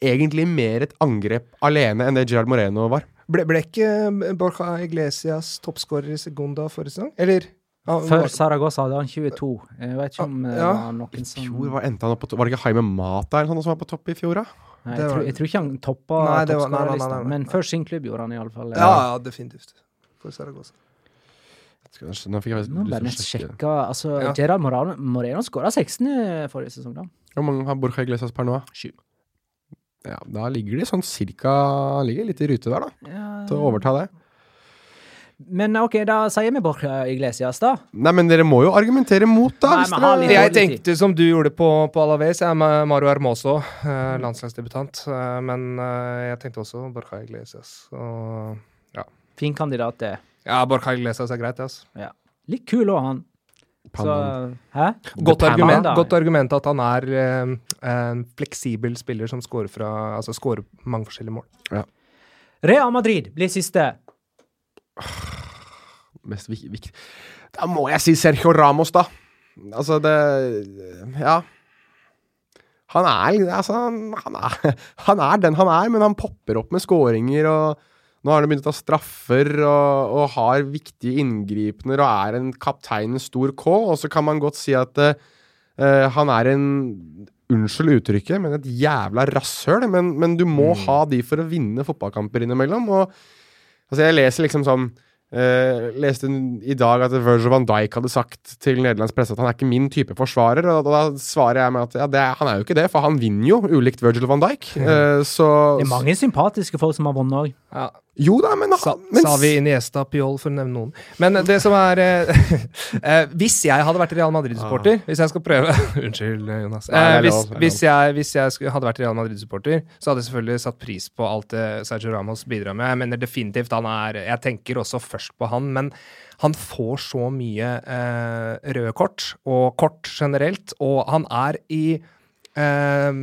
egentlig mer et angrep alene enn det Gerard Moreno var. Ble, ble ikke Borja Iglesias toppskårer i Segunda forrige sesong? Eller? Ja, Før var- Saragossa hadde han 22. Jeg vet ikke om ja. det var noen som I fjor var, endte han opp på, var det ikke Jaime Mata eller noe som var på topp i fjor, da? Nei, jeg, var- tror, jeg tror ikke han toppa toppskårerlista, men før sin klubb gjorde han iallfall ja, ja, definitivt. For Saragossa. Skal jeg- Nå fikk jeg Nå lyst bare til å sjekke. altså, Ja. Gerard Moreno, Moreno skåra 16 forrige sesong, da. Hvor mange har Borja Iglesias per nå? Sju. Ja, da ligger de sånn cirka Ligger litt i rute der, da. Ja. Til å overta det. Men OK, da sier vi Borja Iglesias, da. Nei, men dere må jo argumentere mot, da. Nei, men dere- litt Jeg tenkte som du gjorde på, på Alaves, jeg er med Mario Hermoso, eh, landslagsdebutant. Eh, men eh, jeg tenkte også Borja Iglesias. Og, Fin kandidat, det. ja, Borja Iglesias er greit, det. Altså. Litt kul òg, han. Så Hæ? Godt, argument, godt argument at han er eh, en fleksibel spiller som scorer, fra, altså scorer mange forskjellige mål. Real Madrid blir siste. Mest vik viktig Da må jeg si Sergio Ramos, da. Altså, det Ja. Han er altså, han, han er han er den han er, men han popper opp med skåringer og nå har han begynt å ta straffer og, og har viktige inngripener og er en kaptein stor K. Og så kan man godt si at uh, han er en Unnskyld uttrykket, men et jævla rasshøl. Men, men du må ha de for å vinne fotballkamper innimellom. Og altså, jeg leser liksom sånn Uh, leste i dag at Virgil van Dijk hadde sagt til nederlandsk presse at han er ikke min type forsvarer. Og da, da svarer jeg med at ja, det, han er jo ikke det, for han vinner jo, ulikt Virgil van Dijk. Eh, så Det er mange sympatiske folk som har vunnet òg. Ja. Jo da, men, Sa, men Savi, Iniesta, Piol, for å nevne noen. Men det som er eh, [laughs] eh, Hvis jeg hadde vært Real Madrid-supporter Hvis jeg skal prøve [laughs] Unnskyld, Jonas. Eh, hvis, hvis, jeg, hvis jeg skulle, hadde vært Real Madrid-supporter, så hadde jeg selvfølgelig satt pris på alt det Sergio Ramos bidrar med. Jeg mener definitivt han er Jeg tenker også først på han, men han får så mye eh, røde kort, og kort generelt, og han er i eh,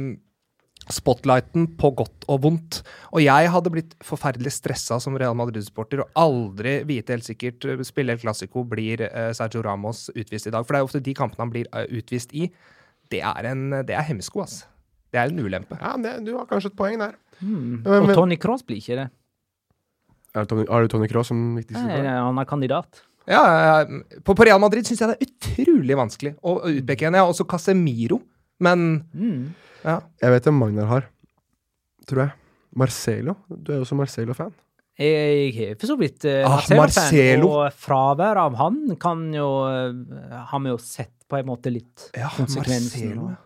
spotlighten på godt og vondt. Og jeg hadde blitt forferdelig stressa som Real Madrid-supporter og aldri vite helt sikkert spiller spille El Clásico blir eh, Sergio Ramos utvist i dag. For det er jo ofte de kampene han blir eh, utvist i. Det er en det er hemsko, altså. Det er en ulempe. ja, det, du har kanskje et poeng der. Mm. Men- Og Tony Cross blir ikke det. Er det Tony, har du Tony Cross som viktigste? Nei, han er kandidat. Ja, på, på Real Madrid syns jeg det er utrolig vanskelig å å utpeke en. Jeg har også Casemiro, men Mm. ja. Jeg vet hvem Magnar har, tror jeg. Marcelo. Du er jo også Marcelo-fan. Jeg er for så vidt uh, Ah, Marcelo. og fraværet av han kan jo uh, Har vi jo sett på en måte litt Ja, konsekvensen. Marcelo. av.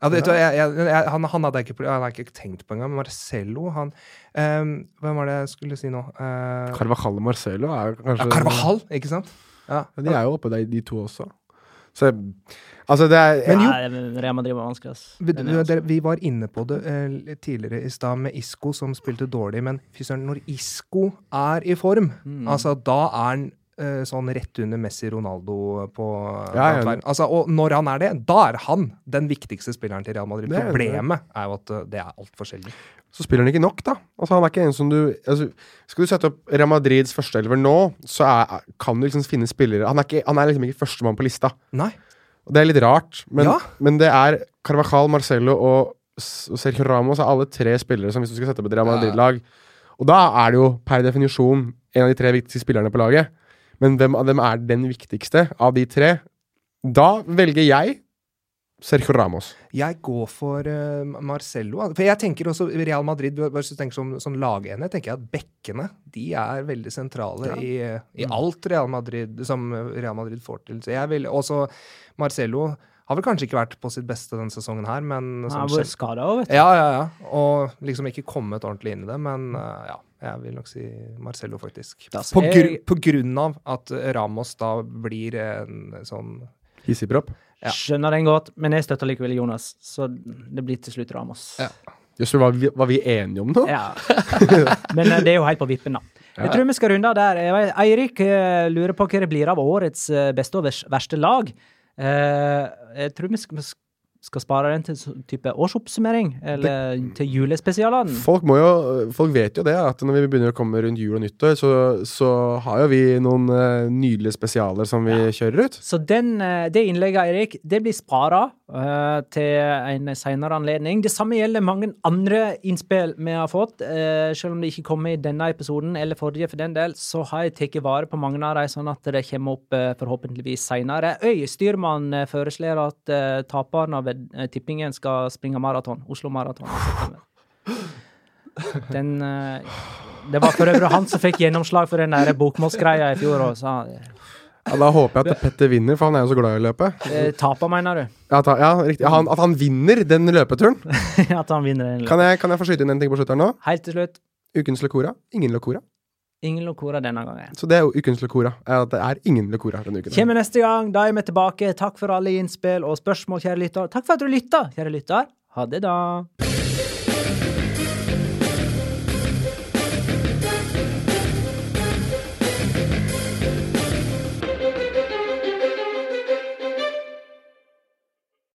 Ja, det, jeg, jeg, jeg, han, han hadde jeg ikke, han hadde ikke tenkt på engang. Marcello, han um, Hvem var det jeg skulle si nå? Uh, Carvajal og Marcelo er ja, kanskje Carvajal, ikke sant? Ja. Ja, de er jo oppe der, de to også. Så altså, det er Men jo- Nei, Real Madrid var vanskelig, ass. Vi, var inne på det eh, litt tidligere i stad med Isco som spilte dårlig, men fy søren, når Isco er i form, Mm. altså da er han sånn rett under Messi Ronaldo på Ja, ja. altså, Og når han er det, da er han den viktigste spilleren til Real Madrid. Det. Problemet er jo at eh, det er altfor sjelden. så spiller han ikke nok, da. Altså, han er ikke en som du altså, Skal du sette opp Real Madrids førsteelver nå, så er, kan du liksom finne spillere Han er, ikke, han er liksom ikke førstemann på lista. Nei. Og det er litt rart, men, Ja. men det er Carvajal, Marcelo og og Sergio Ramos er alle tre spillere som hvis du skal sette opp et Real Madrid-lag Og da er det jo per definisjon en av de tre viktigste spillerne på laget. Men hvem av dem er den viktigste av de tre? Da velger jeg Sergio Ramos. Jeg går for uh, Marcello. For jeg tenker også Real Madrid Hvis du tenker som, som lagene, tenker jeg at bekkene de er veldig sentrale Ja. i, i alt Real Madrid som Real Madrid får til. Så jeg vil også Marcello har vel kanskje ikke vært på sitt beste denne sesongen her, men Han har vært skada òg, vet du. ja, ja, ja. Og liksom ikke kommet ordentlig inn i det, men uh, ja. Jeg vil nok si Marcello, faktisk. På, gru, på grunn av at Ramos da blir en sånn Hissigpropp. Ja. Skjønner den godt, men jeg støtter likevel Jonas, så det blir til slutt Ramos. Ja. Jøss, var, vi- var vi enige om noe? Ja. [laughs] Men eh, det er jo helt på vippen, da. Jeg tror vi skal runde av der. Eirik eh, lurer på hva det blir av årets eh, beste og verste lag. Eh, jeg tror vi skal, skal spare den til type årsoppsummering, eller til julespesialene. Folk, må jo, folk vet jo det, at når vi begynner å komme rundt jul og nyttår, så, så har jo vi noen uh, nydelige spesialer som vi kjører ut. Så den, eh, det innlegget, Eirik, det blir spara uh, til en senere anledning. Det samme gjelder mange andre innspill vi har fått. Uh, selv om det ikke kommer i denne episoden, eller forrige for den del, så har jeg tatt vare på mange av dem, sånn at det kommer opp eh, forhåpentligvis senere. Øy, styrmann eh, foreslår at eh, taperen av eh, tippingen skal springe maraton. Oslo Maraton. Den eh, Det var for øvrig han som fikk gjennomslag for den der bokmålsgreia i fjor. Sa, Ja, da håper jeg at Petter vinner, for han er jo så glad i å løpe. eh, taper, mener du? Ja, han- ja, riktig. Ja, han, at han vinner den løpeturen. [laughs] At han vinner den? Kan jeg, kan jeg få skyte inn en ting på slutt her nå? Helt til slutt. Ukens Locora. Ingen Locora. Ingen Locora denne gangen. Så det er jo ukens Locora. At det er ingen Locora denne uken. Kommer neste gang, da er vi tilbake. Takk for alle innspill og spørsmål, kjære lytter. Takk for at du lytta, kjære lytter. Ha det, da.